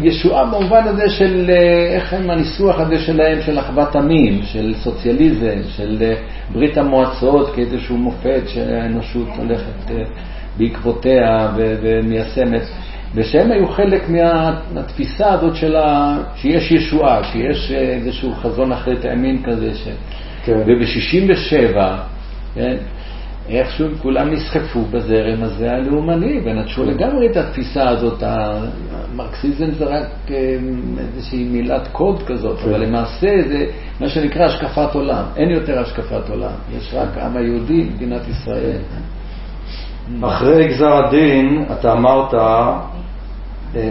ישועה במובן הזה של, אה, איך הם הניסוח הזה שלהם, של אחוות עמים, של סוציאליזם, של אה, ברית המועצות כאיזשהו מופת שהאנושות הולכת אה, בעקבותיה ומיישמת, ושהם היו חלק מהתפיסה הזאת של ה... שיש ישועה, שיש איזשהו חזון אחרית הימין כזה, ש... כן. וב-67, כן, איכשהו כולם נסחפו בזרם הזה הלאומני ונטשו לגמרי את התפיסה הזאת. המרקסיזם זה רק אה, איזושהי מילת קוד כזאת, אבל למעשה זה מה שנקרא השקפת עולם. אין יותר השקפת עולם, יש רק העם היהודי, מדינת ישראל. אחרי גזר הדין, אתה אמרת, אה,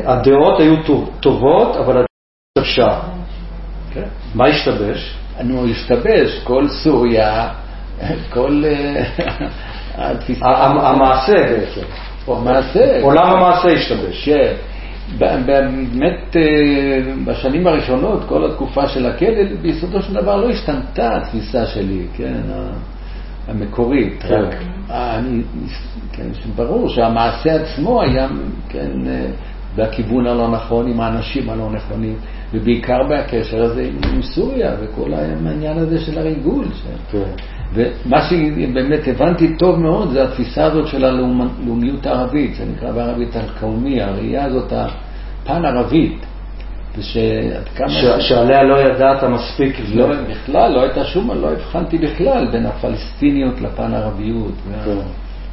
הדעות היו טובות, אבל הדעות השתבשה. כן. מה השתבש? נו, השתבש, כל סוריה כל אה, התפיסה... המעשה בעצם. המעשה. עולם המעשה השתבש. כן. באמת, אה, בשנים הראשונות, כל התקופה של הכלא, ביסודו של דבר לא השתנתה התפיסה שלי, כן, המקורית. כן. רק, אני, כן, ברור שהמעשה עצמו היה, כן, אה, בכיוון הלא נכון, עם האנשים הלא נכונים. ובעיקר בקשר הזה עם סוריה וכל העניין הזה של הריגול. כן. ומה שבאמת הבנתי טוב מאוד זה התפיסה הזאת של הלאומיות הערבית, זה נקרא בערבית אל-קאומי, הראייה הזאת הפן-ערבית. ושעד כמה... ש... שעליה לא ידעת מספיק. לא, בכלל, לא הייתה שום, לא הבחנתי בכלל בין הפלסטיניות לפן-ערביות. כן.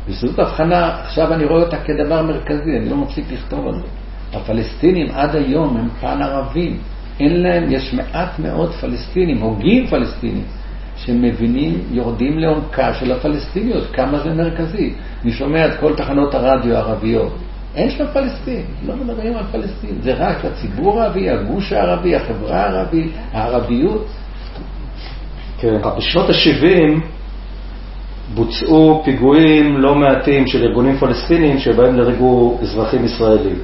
וזאת הבחנה, עכשיו אני רואה אותה כדבר מרכזי, אני לא מפסיק לכתוב על זה. הפלסטינים עד היום הם פן ערבים. אין להם, יש מעט מאוד פלסטינים, הוגים פלסטינים, שמבינים, יורדים לעומקה של הפלסטיניות, כמה זה מרכזי. אני שומע את כל תחנות הרדיו הערביות. אין שם פלסטין, לא מדברים על פלסטין, זה רק הציבור הערבי, הגוש הערבי, החברה הערבית, הערביות. כן, בשנות ה-70 בוצעו פיגועים לא מעטים של ארגונים פלסטינים שבהם נהרגו אזרחים ישראלים.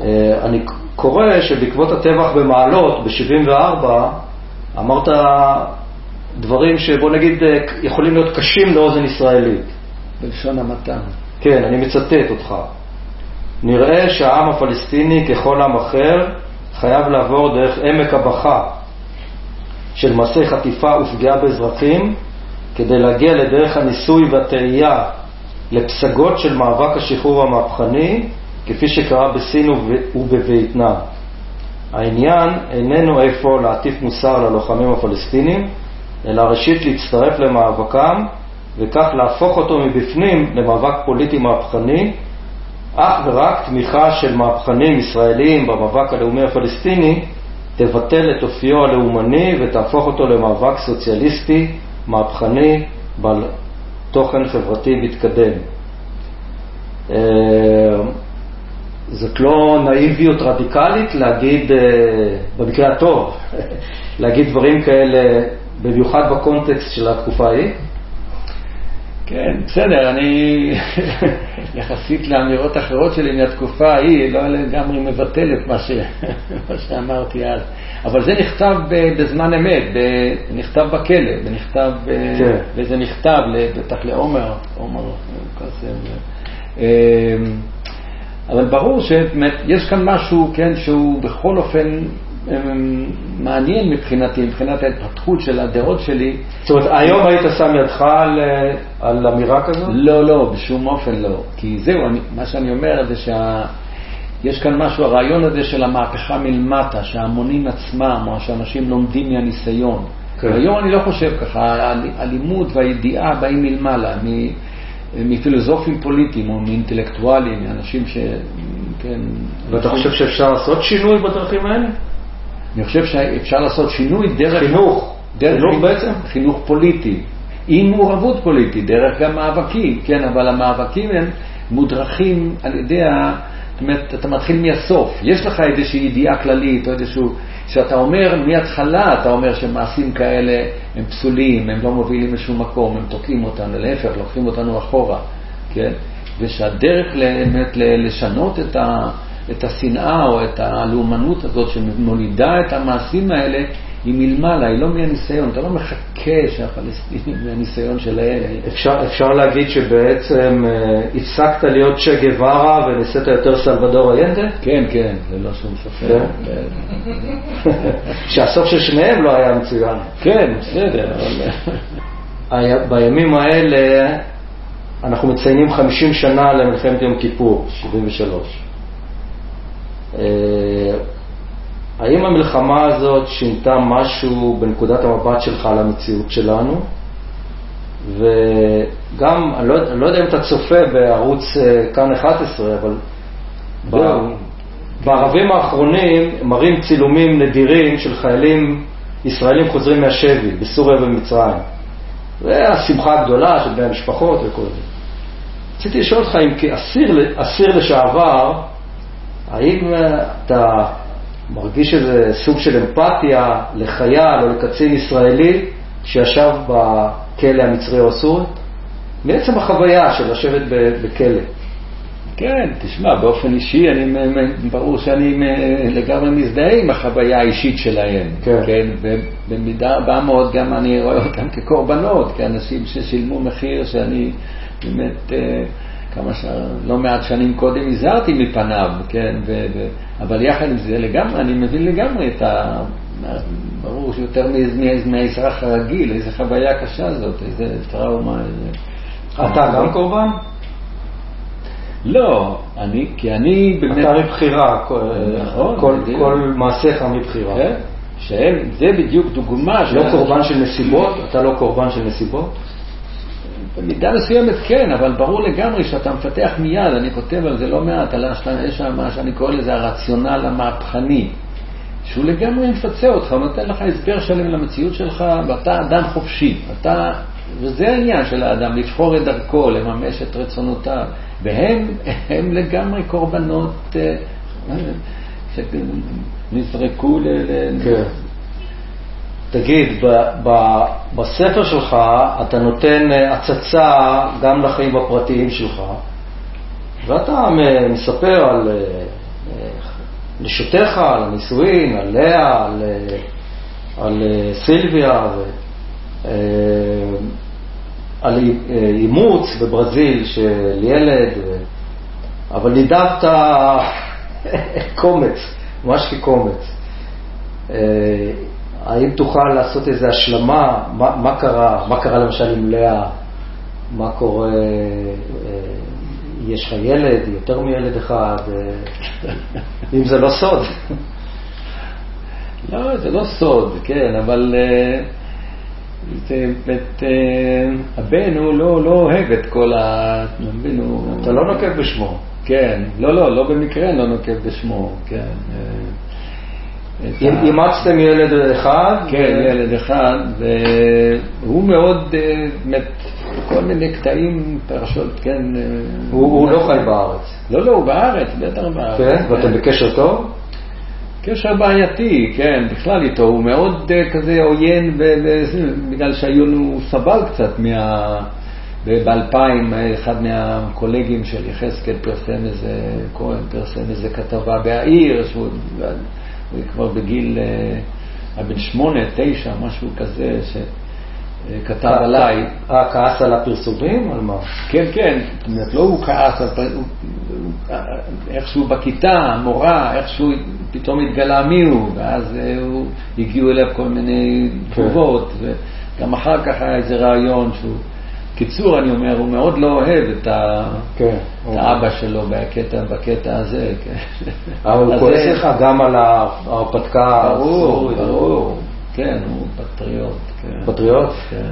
אה, אני קורא שבעקבות הטבח במעלות ב-74 אמרת דברים שבוא נגיד אה, יכולים להיות קשים לאוזן ישראלית. בלשון המעטה. כן, אני מצטט אותך. נראה שהעם הפלסטיני ככל עם אחר חייב לעבור דרך עמק הבכה של מעשי חטיפה ופגיעה באזרחים כדי להגיע לדרך הניסוי והטעייה לפסגות של מאבק השחרור המהפכני כפי שקרה בסין ובווייטנאם. העניין איננו איפה להטיף מוסר ללוחמים הפלסטינים, אלא ראשית להצטרף למאבקם וכך להפוך אותו מבפנים למאבק פוליטי מהפכני, אך ורק תמיכה של מהפכנים ישראלים במאבק הלאומי הפלסטיני תבטל את אופיו הלאומני ותהפוך אותו למאבק סוציאליסטי, מהפכני, בעל תוכן חברתי מתקדם. אה, זאת לא נאיביות רדיקלית להגיד, אה, במקרה הטוב, להגיד דברים כאלה, במיוחד בקונטקסט של התקופה ההיא? כן, בסדר, אני יחסית לאמירות אחרות שלי מהתקופה ההיא, לא לגמרי מבטל את מה, ש... מה שאמרתי אז. אבל זה נכתב בזמן אמת, נכתב בכלא, זה נכתב, כן. וזה נכתב בטח לעומר, עומר קסם. אמ, אבל ברור שיש כאן משהו, כן, שהוא בכל אופן מעניין מבחינתי, מבחינת ההתפתחות של הדעות שלי. זאת אומרת, היום היית שם ידך על, על אמירה כזו? לא, לא, בשום אופן לא. כי זהו, אני, מה שאני אומר זה שיש כאן משהו, הרעיון הזה של המהפכה מלמטה, שההמונים עצמם, או שאנשים לומדים מהניסיון. כן. היום אני לא חושב ככה, הלימוד והידיעה באים מלמעלה, מפילוסופים פוליטיים או מאינטלקטואלים, מאנשים ש... כן... ואתה חושב שאפשר לעשות שינוי בדרכים האלה? אני חושב שאפשר לעשות שינוי דרך... חינוך. דרך חינוך בעצם? חינוך פוליטי. עם מעורבות פוליטית, דרך גם מאבקים, כן, אבל המאבקים הם מודרכים על ידי ה... זאת אומרת, אתה מתחיל מהסוף. יש לך איזושהי ידיעה כללית, או איזשהו... שאתה אומר, מההתחלה אתה אומר שמעשים כאלה הם פסולים, הם לא מובילים לשום מקום, הם תוקעים אותנו, להפך, לוקחים אותנו אחורה, כן? ושהדרך באמת לשנות את ה... את השנאה או את הלאומנות הזאת שמולידה את המעשים האלה, היא מלמעלה, היא לא מהניסיון. אתה לא מחכה שהפלסטינים מהניסיון שלהם. אפשר, אפשר להגיד שבעצם אה, הפסקת להיות צ'ה גווארה ונעשית יותר סלבדור איינדה? כן, כן, ללא שום ספק. כן? שהסוף של שניהם לא היה מצוין. כן, בסדר. בימים האלה אנחנו מציינים 50 שנה למלחמת יום כיפור, 73. אה, האם המלחמה הזאת שינתה משהו בנקודת המבט שלך על המציאות שלנו? וגם, אני לא, אני לא יודע אם אתה צופה בערוץ אה, כאן 11, אבל בערבים האחרונים מראים צילומים נדירים של חיילים ישראלים חוזרים מהשבי בסוריה ובמצרים. והשמחה הגדולה של בני המשפחות וכל זה. רציתי לשאול אותך אם כאסיר לשעבר, האם אה, אתה מרגיש איזה סוג של אמפתיה לחייל או לקצין ישראלי שישב בכלא המצרי או הסורי? מעצם החוויה של לשבת בכלא. כן, תשמע, באופן אישי, אני, ברור שאני לגמרי מזדהה עם החוויה האישית שלהם. כן. כן ובמידה רבה מאוד גם אני רואה אותם כקורבנות, כאנשים ששילמו מחיר שאני באמת... אה, כמה ש... לא מעט שנים קודם הזהרתי מפניו, כן, ו... ו... אבל יחד עם זה לגמרי, אני מבין לגמרי את ה... ברור שיותר מהאזרח הרגיל, איזה חוויה קשה זאת, איזה טראומה, איזה... אתה גם קורבן? לא, אני, כי אני באמת... אתה מבחירה, נכון, כל, כל מעשיך מבחירה. כן, שהם, זה בדיוק דוגמה... לא קורבן של נסיבות? אתה לא קורבן של נסיבות? במידה מסוימת כן, אבל ברור לגמרי שאתה מפתח מיד, אני כותב על זה לא מעט, על יש מה שאני קורא לזה הרציונל המהפכני, שהוא לגמרי מפצה אותך, הוא נותן לך הסבר שלם למציאות שלך, ואתה אדם חופשי. אתה, וזה העניין של האדם, לבחור את דרכו, לממש את רצונותיו, והם הם לגמרי קורבנות אה, שנזרקו ל... כן. תגיד, ב, ב, בספר שלך אתה נותן אה, הצצה גם לחיים הפרטיים שלך, ואתה מספר על אה, אה, נשותיך, על הנישואין, על לאה, על, על סילביה, על אימוץ בברזיל של ילד, אבל נידבת קומץ, ממש כקומץ. האם תוכל לעשות איזו השלמה, מה, מה קרה, מה קרה למשל עם לאה, מה קורה, אה, יש לך ילד, יותר מילד אחד, אה, אם זה לא סוד. לא, זה לא סוד, כן, אבל אה, זה, את, הבן הוא לא, לא אוהב את כל ה... אתה לא נוקב בשמו. כן, לא, לא, לא במקרה לא נוקב בשמו, כן. את, ה- אימצתם ילד אחד? כן, ילד אחד, והוא מאוד, אה, באמת, כל מיני קטעים, פרשות, כן. אה, הוא לא חי בארץ. לא, לא, הוא בארץ, בטח בארץ. כן? ואתם בקשר טוב? קשר בעייתי, כן, בכלל איתו, הוא מאוד אה, כזה עוין, בגלל שהיו לנו, הוא סבל קצת מה... ב-2000 אחד מהקולגים של יחזקאל פרסם איזה, כהן פרסם איזה כתבה בהעיר, שהוא הוא כבר בגיל, אה, היה בן שמונה, תשע, משהו כזה, שכתב עליי. אה, כעס על הפרסומים? על מה? כן, כן, זאת אומרת, לא הוא כעס, איכשהו בכיתה, המורה, איכשהו פתאום התגלה מי הוא, ואז אה, הגיעו אליו כל מיני תגובות, וגם אחר כך היה איזה רעיון שהוא... קיצור, אני אומר, הוא מאוד לא אוהב את, ה... כן. את האבא שלו בקטע, בקטע הזה. כן. אבל הוא כועס לך גם על ההרפתקה ברור. ברור. כן, הוא פטריוט. כן. פטריוט? כן.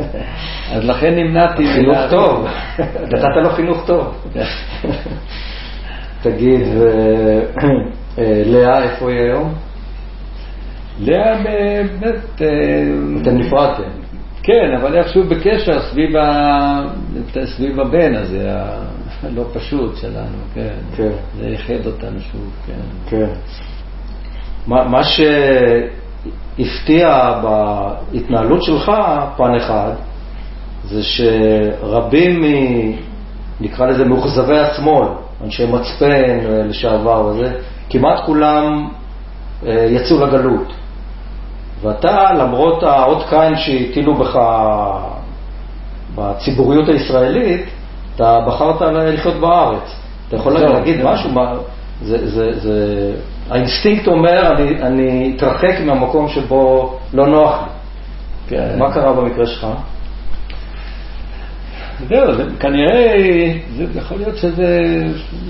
אז לכן נמנעתי. חינוך. טוב. נתת לו חינוך טוב. כן. תגיד, ו- אה, לאה, איפה היא היום? לאה באמת... אה, אתם נפרדתם. כן, אבל איכשהו בקשר סביב, ה... סביב הבן הזה, הלא פשוט שלנו, כן. כן. זה איחד אותנו שוב, כן. כן. מה מה שהפתיע בהתנהלות שלך, פן אחד, זה שרבים מ... נקרא לזה מאוכזבי השמאל, אנשי מצפן אה, לשעבר וזה, כמעט כולם אה, יצאו לגלות. ואתה, למרות האות קין שהטילו בך בציבוריות הישראלית, אתה בחרת לחיות בארץ. אתה יכול זהו, להגיד זהו. משהו? מה, זה, זה, זה, האינסטינקט אומר, אני, אני אתרחק מהמקום שבו לא נוח לי. כן. מה קרה במקרה שלך? זהו, זה כנראה, זה יכול להיות שזה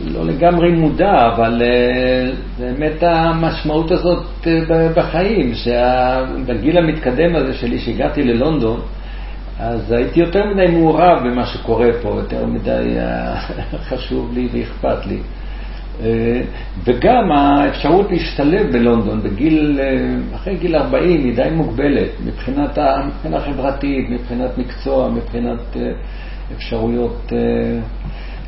לא לגמרי מודע, אבל אה, באמת המשמעות הזאת אה, בחיים, שבגיל המתקדם הזה שלי, שהגעתי ללונדון, אז הייתי יותר מדי מעורב במה שקורה פה, יותר מדי אה, חשוב לי ואכפת לי. וגם האפשרות להשתלב בלונדון בגיל, אחרי גיל 40 היא די מוגבלת מבחינת, מבחינה חברתית, מבחינת מקצוע, מבחינת אפשרויות. אה,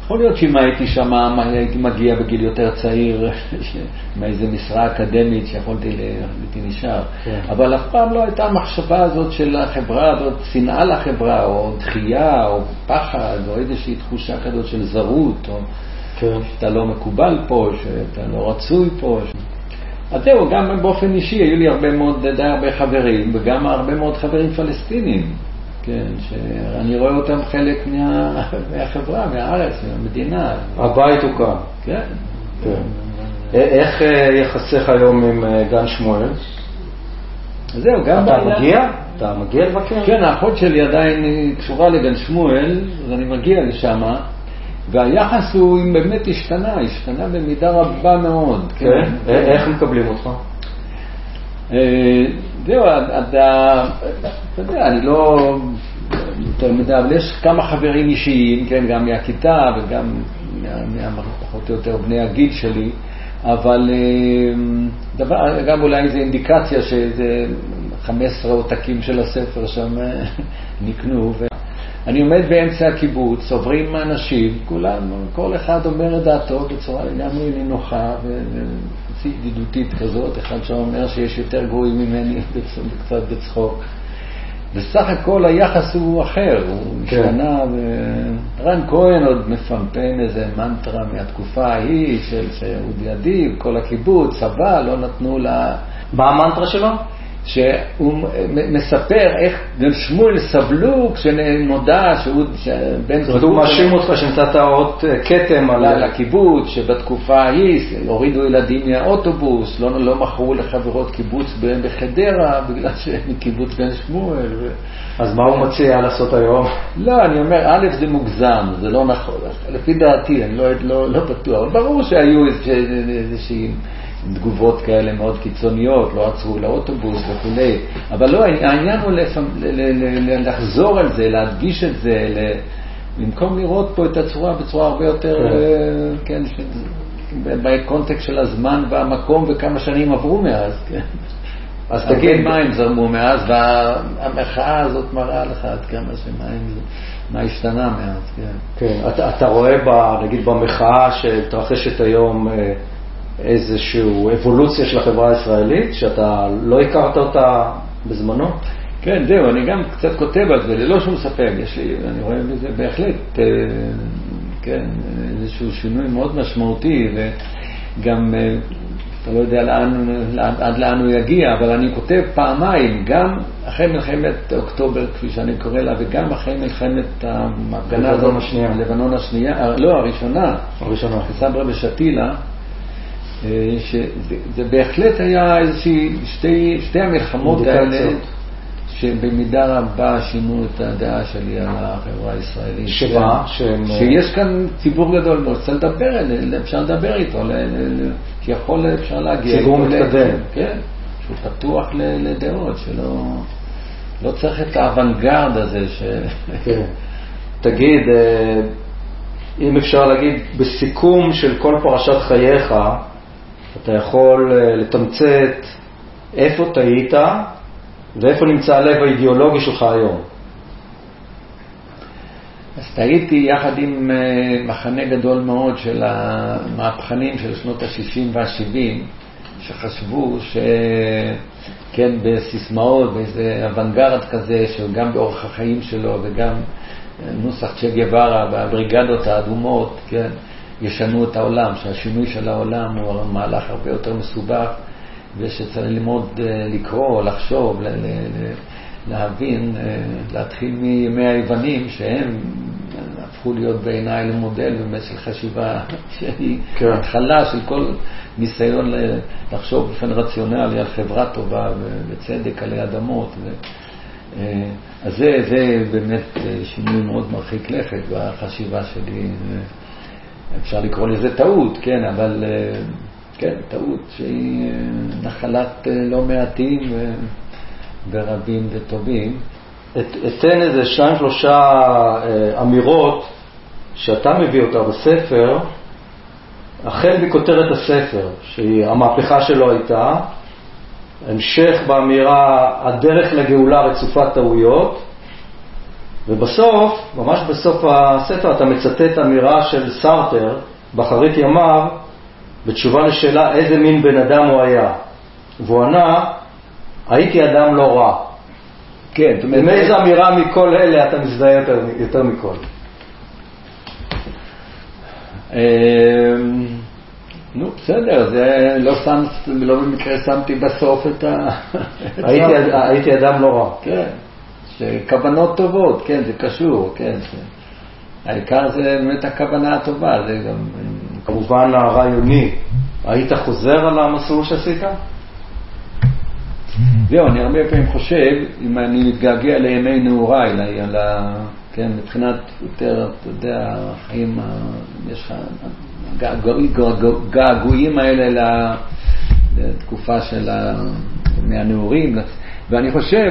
יכול להיות שאם הייתי שם, הייתי מגיע בגיל יותר צעיר, עם איזה משרה אקדמית שיכולתי, ל- הייתי נשאר. כן. אבל אף פעם לא הייתה המחשבה הזאת של החברה הזאת, שנאה לחברה, או דחייה, או פחד, או איזושהי תחושה כזאת של זרות, או כן. שאתה לא מקובל פה, שאתה לא רצוי פה. ש... אז זהו, גם באופן אישי היו לי הרבה מאוד, די הרבה חברים, וגם הרבה מאוד חברים פלסטינים, כן, שאני רואה אותם חלק מה... מהחברה, מהארץ, מהמדינה. הבית הוא כאן. כן. כן. א- איך אה, יחסיך היום עם אה, גן שמואל? זהו, גם אתה בעניין- מגיע? אתה מגיע לבקר? כן, האחות שלי עדיין קשורה לגן שמואל, אז אני מגיע לשם, והיחס הוא באמת השתנה, השתנה במידה רבה מאוד. כן. א- איך מקבלים אותך? אה, זהו, אתה אתה יודע, אני לא יותר מדי, אבל יש כמה חברים אישיים, כן, גם מהכיתה וגם פחות או יותר בני הגיל שלי, אבל אה, דבר, גם אולי איזו אינדיקציה שאיזה 15 עותקים של הספר שם אה, נקנו. ו... אני עומד באמצע הקיבוץ, עוברים אנשים, כולם, כל אחד אומר את דעתו בצורה לגמרי נינוחה וידידותית כזאת, אחד שאומר שיש יותר גרועים ממני קצת בצחוק. בסך הכל היחס הוא אחר, הוא כן. השתנה, ורן כהן עוד מפמפם איזה מנטרה מהתקופה ההיא של שאודי אדיב, כל הקיבוץ, צבא, לא נתנו לה... מה המנטרה שלו? שהוא מספר איך בן שמואל סבלו כשנודע שהוא, זאת אומרת, הוא מאשים אותך שנתת אות אה, כתם על... על הקיבוץ, שבתקופה ההיא הורידו ילדים מהאוטובוס, לא, לא מכרו לחברות קיבוץ בחדרה בגלל שהם מקיבוץ בן שמואל. אז מה הוא מציע לעשות היום? לא, אני אומר, א', זה מוגזם, זה לא נכון. לפי דעתי, אני לא, לא, לא בטוח. ברור שהיו איזושהי תגובות כאלה מאוד קיצוניות, לא עצרו לאוטובוס וכולי. אבל לא, העניין הוא לפעמים, ל- ל- ל- לחזור על זה, להדגיש את זה, במקום לראות פה את הצורה בצורה הרבה יותר, כן. אה, כן, בקונטקסט של הזמן והמקום וכמה שנים עברו מאז, כן. אז תגיד, מים זרמו מאז, והמחאה הזאת מראה לך עד כמה שמים, מה השתנה מאז, כן. כן, אתה, אתה רואה, ב, נגיד, במחאה שמתרחשת היום אה, איזושהי אבולוציה של החברה הישראלית, שאתה לא הכרת אותה בזמנו? כן, זהו, אני גם קצת כותב על זה, ללא שום ספק, יש לי, אני רואה בזה בהחלט, אה, כן, איזשהו שינוי מאוד משמעותי, וגם, אה, אתה לא יודע לאן, לאן, עד לאן הוא יגיע, אבל אני כותב פעמיים, גם אחרי מלחמת אוקטובר, כפי שאני קורא לה, וגם אחרי מלחמת ההפגנה השנייה. לבנון השנייה, אה, לא, הראשונה, הראשונה. סברה ושתילה, שזה זה בהחלט היה איזושהי, שתי, שתי המלחמות האלה. שבמידה רבה שינו את הדעה שלי על החברה הישראלית. שמה? שהם- שיש כאן ציבור גדול מאוד, צריך לדבר, אפשר לדבר איתו, ל- ל- ל- שיכול, אפשר להגיע ציבור מתקדם. כן, שהוא פתוח לדעות, שלא לא צריך את האוונגרד הזה ש... כן. תגיד, אה, אם אפשר להגיד, בסיכום של כל פרשת חייך, אתה יכול אה, לתמצת איפה טעית ואיפה נמצא הלב האידיאולוגי שלך היום. אז טעיתי יחד עם אה, מחנה גדול מאוד של המהפכנים של שנות ה-60 וה-70, שחשבו שכן, בסיסמאות, באיזה אוונגרד כזה, שגם באורח החיים שלו וגם אה, נוסח צ'ה גווארה והבריגדות האדומות, כן, ישנו את העולם, שהשינוי של העולם הוא מהלך הרבה יותר מסובך, ושצריך ללמוד אה, לקרוא, לחשוב, להבין, אה, להתחיל מימי היוונים, שהם הפכו להיות בעיניי למודל באמת של חשיבה שהיא כן. התחלה של כל ניסיון לחשוב באופן רציונלי על חברה טובה וצדק עלי אדמות. ו- אה, אז זה, זה באמת אה, שינוי מאוד מרחיק לכת בחשיבה שלי. אפשר לקרוא לזה טעות, כן, אבל אה, כן, טעות שהיא אה, נחלת אה, לא מעטים ורבים וטובים. את- אתן איזה שניים שלושה אמירות שאתה מביא אותה בספר, החל מכותרת הספר, שהמהפכה שלו הייתה, המשך באמירה הדרך לגאולה רצופת טעויות, ובסוף, ממש בסוף הספר, אתה מצטט אמירה של סארטר באחרית ימיו, בתשובה לשאלה איזה מין בן אדם הוא היה. והוא ענה, הייתי אדם לא רע. כן, זאת אומרת, עם איזה אמירה מכל אלה אתה מזדהה יותר, יותר מכל? אמ, נו, בסדר, זה לא שם, לא במקרה שמתי בסוף את ה... הייתי אדם לא רע. כן, שכוונות טובות, כן, זה קשור, כן. זה- העיקר זה באמת הכוונה הטובה, זה גם... כמובן הרעיוני, היית חוזר על המסלול שעשית? זהו, אני הרבה פעמים חושב, אם אני מתגעגע לימי נעוריי, ל-. כן, מבחינת יותר, אתה יודע, החיים, יש לך הגעגוע- געגוע- געגועים האלה לתקופה של. מהנעורים, ואני חושב,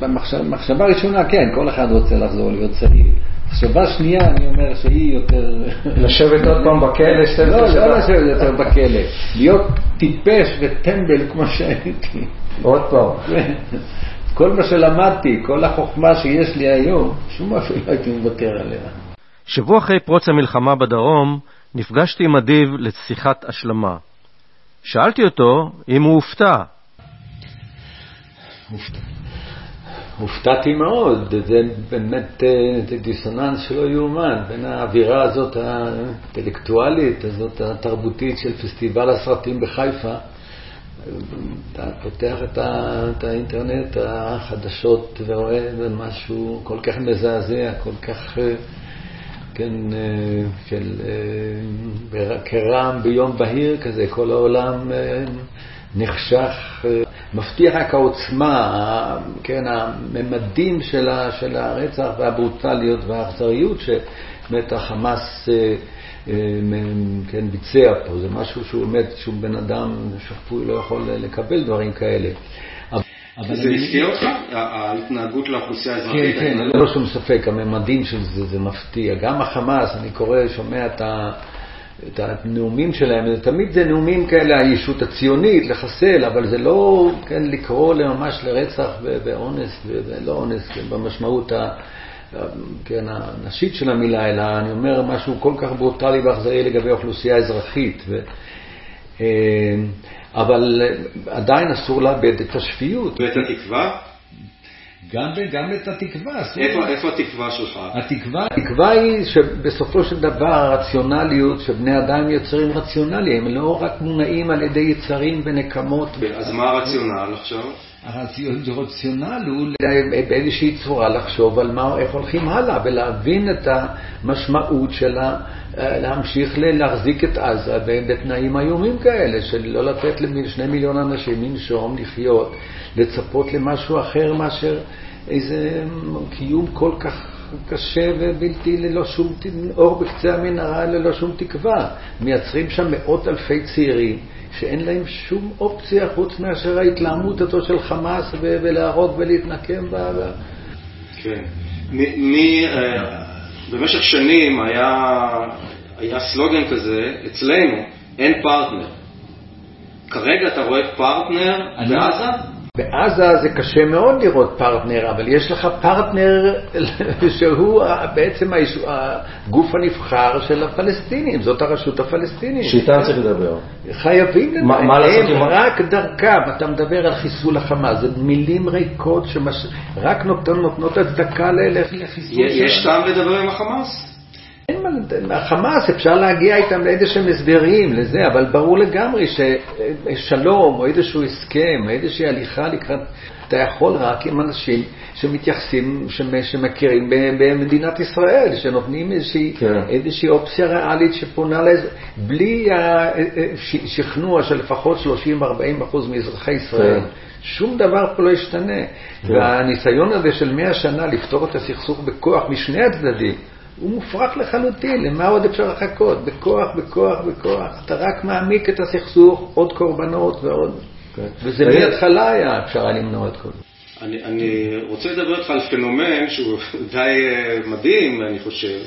במחשבה ראשונה, כן, כל אחד רוצה לחזור להיות צעיר. מחשבה שנייה, אני אומר שהיא יותר... לשבת עוד פעם בכלא 12 לא? לא לשבת יותר בכלא, להיות טיפש וטמבל כמו שהייתי. עוד פעם. כל מה שלמדתי, כל החוכמה שיש לי היום, שום משהו לא הייתי מוותר עליה. שבוע אחרי פרוץ המלחמה בדרום, נפגשתי עם אדיב לשיחת השלמה. שאלתי אותו אם הוא הופתע. הופתעתי מאוד, זה באמת אה, זה דיסוננס שלא יאומן בין האווירה הזאת האינטלקטואלית, הזאת התרבותית של פסטיבל הסרטים בחיפה. אתה פותח את, ה, את האינטרנט, החדשות, ורואה משהו כל כך מזעזע, כל כך, אה, כן, אה, של כרעם ביום בהיר כזה, כל העולם נחשך, מבטיח רק העוצמה, כן, הממדים של, ה, של הרצח והברוטליות והאכזריות שבאמת החמאס אה, אה, כן, ביצע פה, זה משהו שהוא באמת, שהוא בן אדם שפוי לא יכול לקבל דברים כאלה. אבל זה הפתיע אותך, ההתנהגות לאוכלוסייה כן, האזרחית? כן, ללא שום ספק, הממדים של זה, זה מפתיע. גם החמאס, אני קורא, שומע את, ה, את הנאומים שלהם, תמיד זה נאומים כאלה, הישות הציונית, לחסל, אבל זה לא, כן, לקרוא ממש לרצח ואונס, ולא אונס, כן, במשמעות ה... כן, הנשית של המילה, אלא אני אומר משהו כל כך ברוטלי ואכזרי לגבי אוכלוסייה אזרחית. ו, אה, אבל עדיין אסור לאבד את השפיות. ואת התקווה? גם, גם את התקווה. איפה, איפה התקווה שלך? התקווה, התקווה היא שבסופו של דבר הרציונליות, שבני אדם יוצרים רציונליים, הם לא רק מונעים על ידי יצרים ונקמות. אז מה הרציונל עכשיו? הרציונל הוא באיזושהי צורה לחשוב על מה, איך הולכים הלאה ולהבין את המשמעות של להמשיך להחזיק את עזה בתנאים איומים כאלה, של לא לתת לשני מיליון אנשים לנשום, לחיות, לצפות למשהו אחר מאשר איזה קיום כל כך קשה ובלתי, ללא שום אור בקצה המנהרה, ללא שום תקווה. מייצרים שם מאות אלפי צעירים שאין להם שום אופציה חוץ מאשר ההתלהמות הזו של חמאס ולהרוג ולהתנקם בה. כן. מי, אה, במשך שנים היה, היה סלוגן כזה, אצלנו, אין פרטנר. כרגע אתה רואה פרטנר בעזה? בעזה זה קשה מאוד לראות פרטנר, אבל יש לך פרטנר שהוא בעצם הגוף הנבחר של הפלסטינים, זאת הרשות הפלסטינית. שאיתה צריך לדבר. חייבים לדבר. מה לעשות עם... רק דרכם, אתה מדבר על חיסול החמאס, זה מילים ריקות שרק נותנות הצדקה לחיסול. יש טעם לדבר עם החמאס? החמאס, אפשר להגיע איתם לאיזשהם הסדרים, לזה, אבל ברור לגמרי ששלום או איזשהו הסכם, איזושהי הליכה לקראת, אתה יכול רק עם אנשים שמתייחסים, שמכירים במדינת ישראל, שנותנים איזושהי, כן. איזושהי אופציה ריאלית שפונה לזה, בלי השכנוע של לפחות 30-40 אחוז מאזרחי ישראל. כן. שום דבר פה לא ישתנה. כן. והניסיון הזה של מאה שנה לפתור את הסכסוך בכוח משני הצדדים, הוא מופרך לחלוטין, למה עוד אפשר לחכות? בכוח, בכוח, בכוח. אתה רק מעמיק את הסכסוך, עוד קורבנות ועוד. כן. וזה מההתחלה היה אפשר היה למנוע את כל זה. אני, אני רוצה לדבר איתך על פנומן שהוא די אה, מדהים, אני חושב.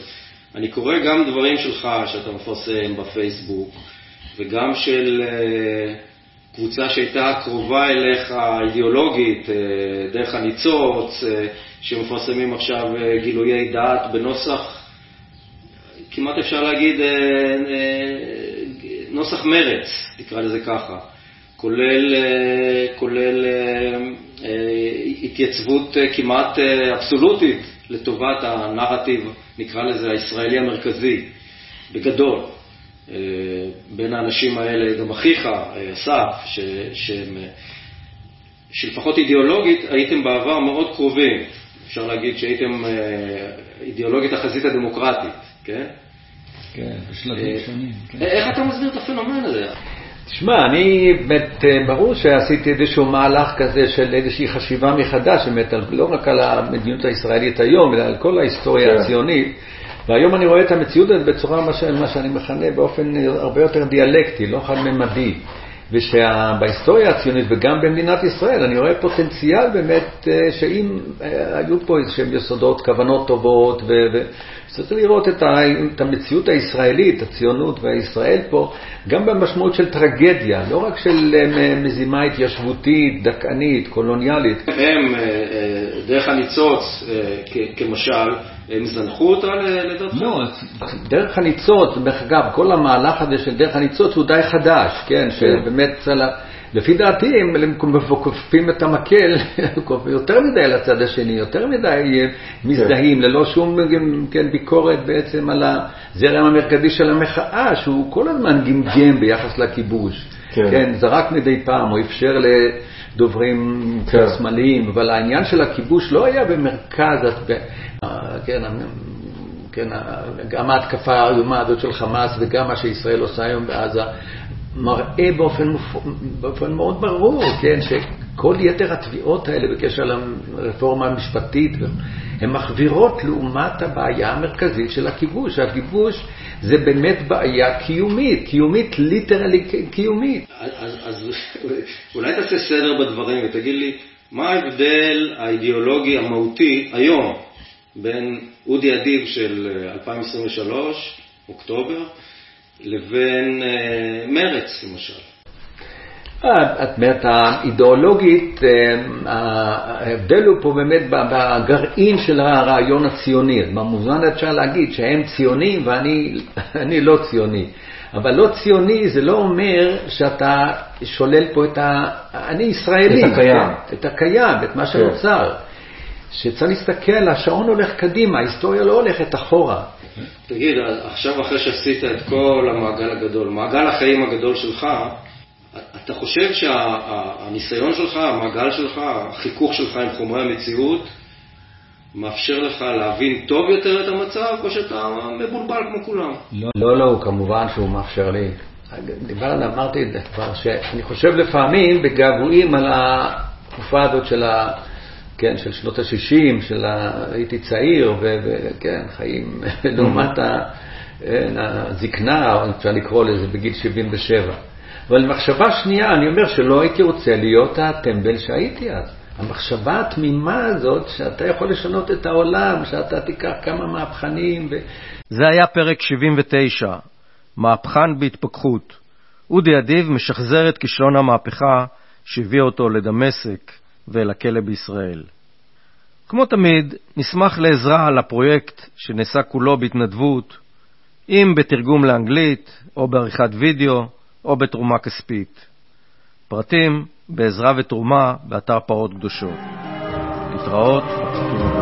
אני קורא גם דברים שלך שאתה מפרסם בפייסבוק, וגם של אה, קבוצה שהייתה קרובה אליך אידיאולוגית, אה, דרך הניצוץ, שמפרסמים עכשיו גילויי דעת בנוסח כמעט אפשר להגיד אה, אה, נוסח מרץ, נקרא לזה ככה, כולל, אה, כולל התייצבות כמעט אבסולוטית לטובת הנרטיב, נקרא לזה הישראלי המרכזי, בגדול. בין האנשים האלה, גם אחיך, אסף, שהם, שלפחות אידיאולוגית הייתם בעבר מאוד קרובים. אפשר להגיד שהייתם אידיאולוגית החזית הדמוקרטית, כן? כן, בשלבים אה, שונים. כן. איך אתה מסביר את הפנומן הזה? תשמע, אני באמת, אה, ברור שעשיתי איזשהו מהלך כזה של איזושהי חשיבה מחדש, באמת, לא רק על המדיניות הישראלית היום, אלא על כל ההיסטוריה כן. הציונית. והיום אני רואה את המציאות הזאת בצורה, מה שאני מכנה, באופן הרבה יותר דיאלקטי, לא חד-ממדי. ושבהיסטוריה הציונית וגם במדינת ישראל אני רואה פוטנציאל באמת אה, שאם היו פה איזשהם יסודות, כוונות טובות ו... צריך לראות את, ה, את המציאות הישראלית, הציונות והישראל פה, גם במשמעות של טרגדיה, לא רק של אה, מזימה התיישבותית, דכאנית, קולוניאלית. הם, אה, אה, דרך הניצוץ, כמשל, הם זנחו אותה לדעתך? לא, דרך הניצוץ, דרך אגב, כל המהלך הזה של דרך הניצוץ הוא די חדש, כן, שבאמת... לפי דעתי הם כופפים את המקל יותר מדי לצד השני, יותר מדי מזדהים, ללא שום כן, ביקורת בעצם על הזרם המרכזי של המחאה, שהוא כל הזמן גמגם ביחס לכיבוש. כן. כן, זרק מדי פעם, או אפשר לדוברים כן. שמאליים, אבל העניין של הכיבוש לא היה במרכז, כן, כן, גם ההתקפה האיומה הזאת של חמאס וגם מה שישראל עושה היום בעזה, מראה באופן, באופן מאוד ברור, כן, שכל יתר התביעות האלה בקשר לרפורמה המשפטית, הן מחווירות לעומת הבעיה המרכזית של הכיבוש. הכיבוש זה באמת בעיה קיומית, קיומית, ליטרלי קיומית. אז, אז אולי תעשה סדר בדברים ותגיד לי, מה ההבדל האידיאולוגי המהותי היום בין אודי אדיב של 2023, אוקטובר, לבין אה, מרץ, למשל? אה, את אומרת, האידיאולוגית, אה, ההבדל הוא פה באמת בגרעין של הרעיון הציוני. במובן אפשר להגיד שהם ציונים ואני לא ציוני. אבל לא ציוני זה לא אומר שאתה שולל פה את ה... אני ישראלי. את הקיים. את הקיים, את מה שנוצר. שצריך להסתכל, השעון הולך קדימה, ההיסטוריה לא הולכת אחורה. תגיד, עכשיו אחרי שעשית את כל המעגל הגדול, מעגל החיים הגדול שלך, אתה חושב שהניסיון שלך, המעגל שלך, החיכוך שלך עם חומרי המציאות, מאפשר לך להבין טוב יותר את המצב, או שאתה מבולבל כמו כולם? לא, לא, לא, כמובן שהוא מאפשר לי. דיברנו, אמרתי את זה כבר, שאני חושב לפעמים בגעגועים על התקופה הזאת של ה... כן, של שנות ה-60, של ה... הייתי צעיר, וכן, חיים לעומת הזקנה, אפשר לקרוא לזה, בגיל 77. אבל למחשבה שנייה, אני אומר שלא הייתי רוצה להיות הטמבל שהייתי אז. המחשבה התמימה הזאת, שאתה יכול לשנות את העולם, שאתה תיקח כמה מהפכנים. ו... זה היה פרק 79, מהפכן בהתפכחות. אודי אדיב משחזר את כישלון המהפכה שהביא אותו לדמשק ואל הכלא בישראל. כמו תמיד, נשמח לעזרה על הפרויקט שנעשה כולו בהתנדבות, אם בתרגום לאנגלית, או בעריכת וידאו, או בתרומה כספית. פרטים בעזרה ותרומה באתר פרות קדושות. להתראות בפרקים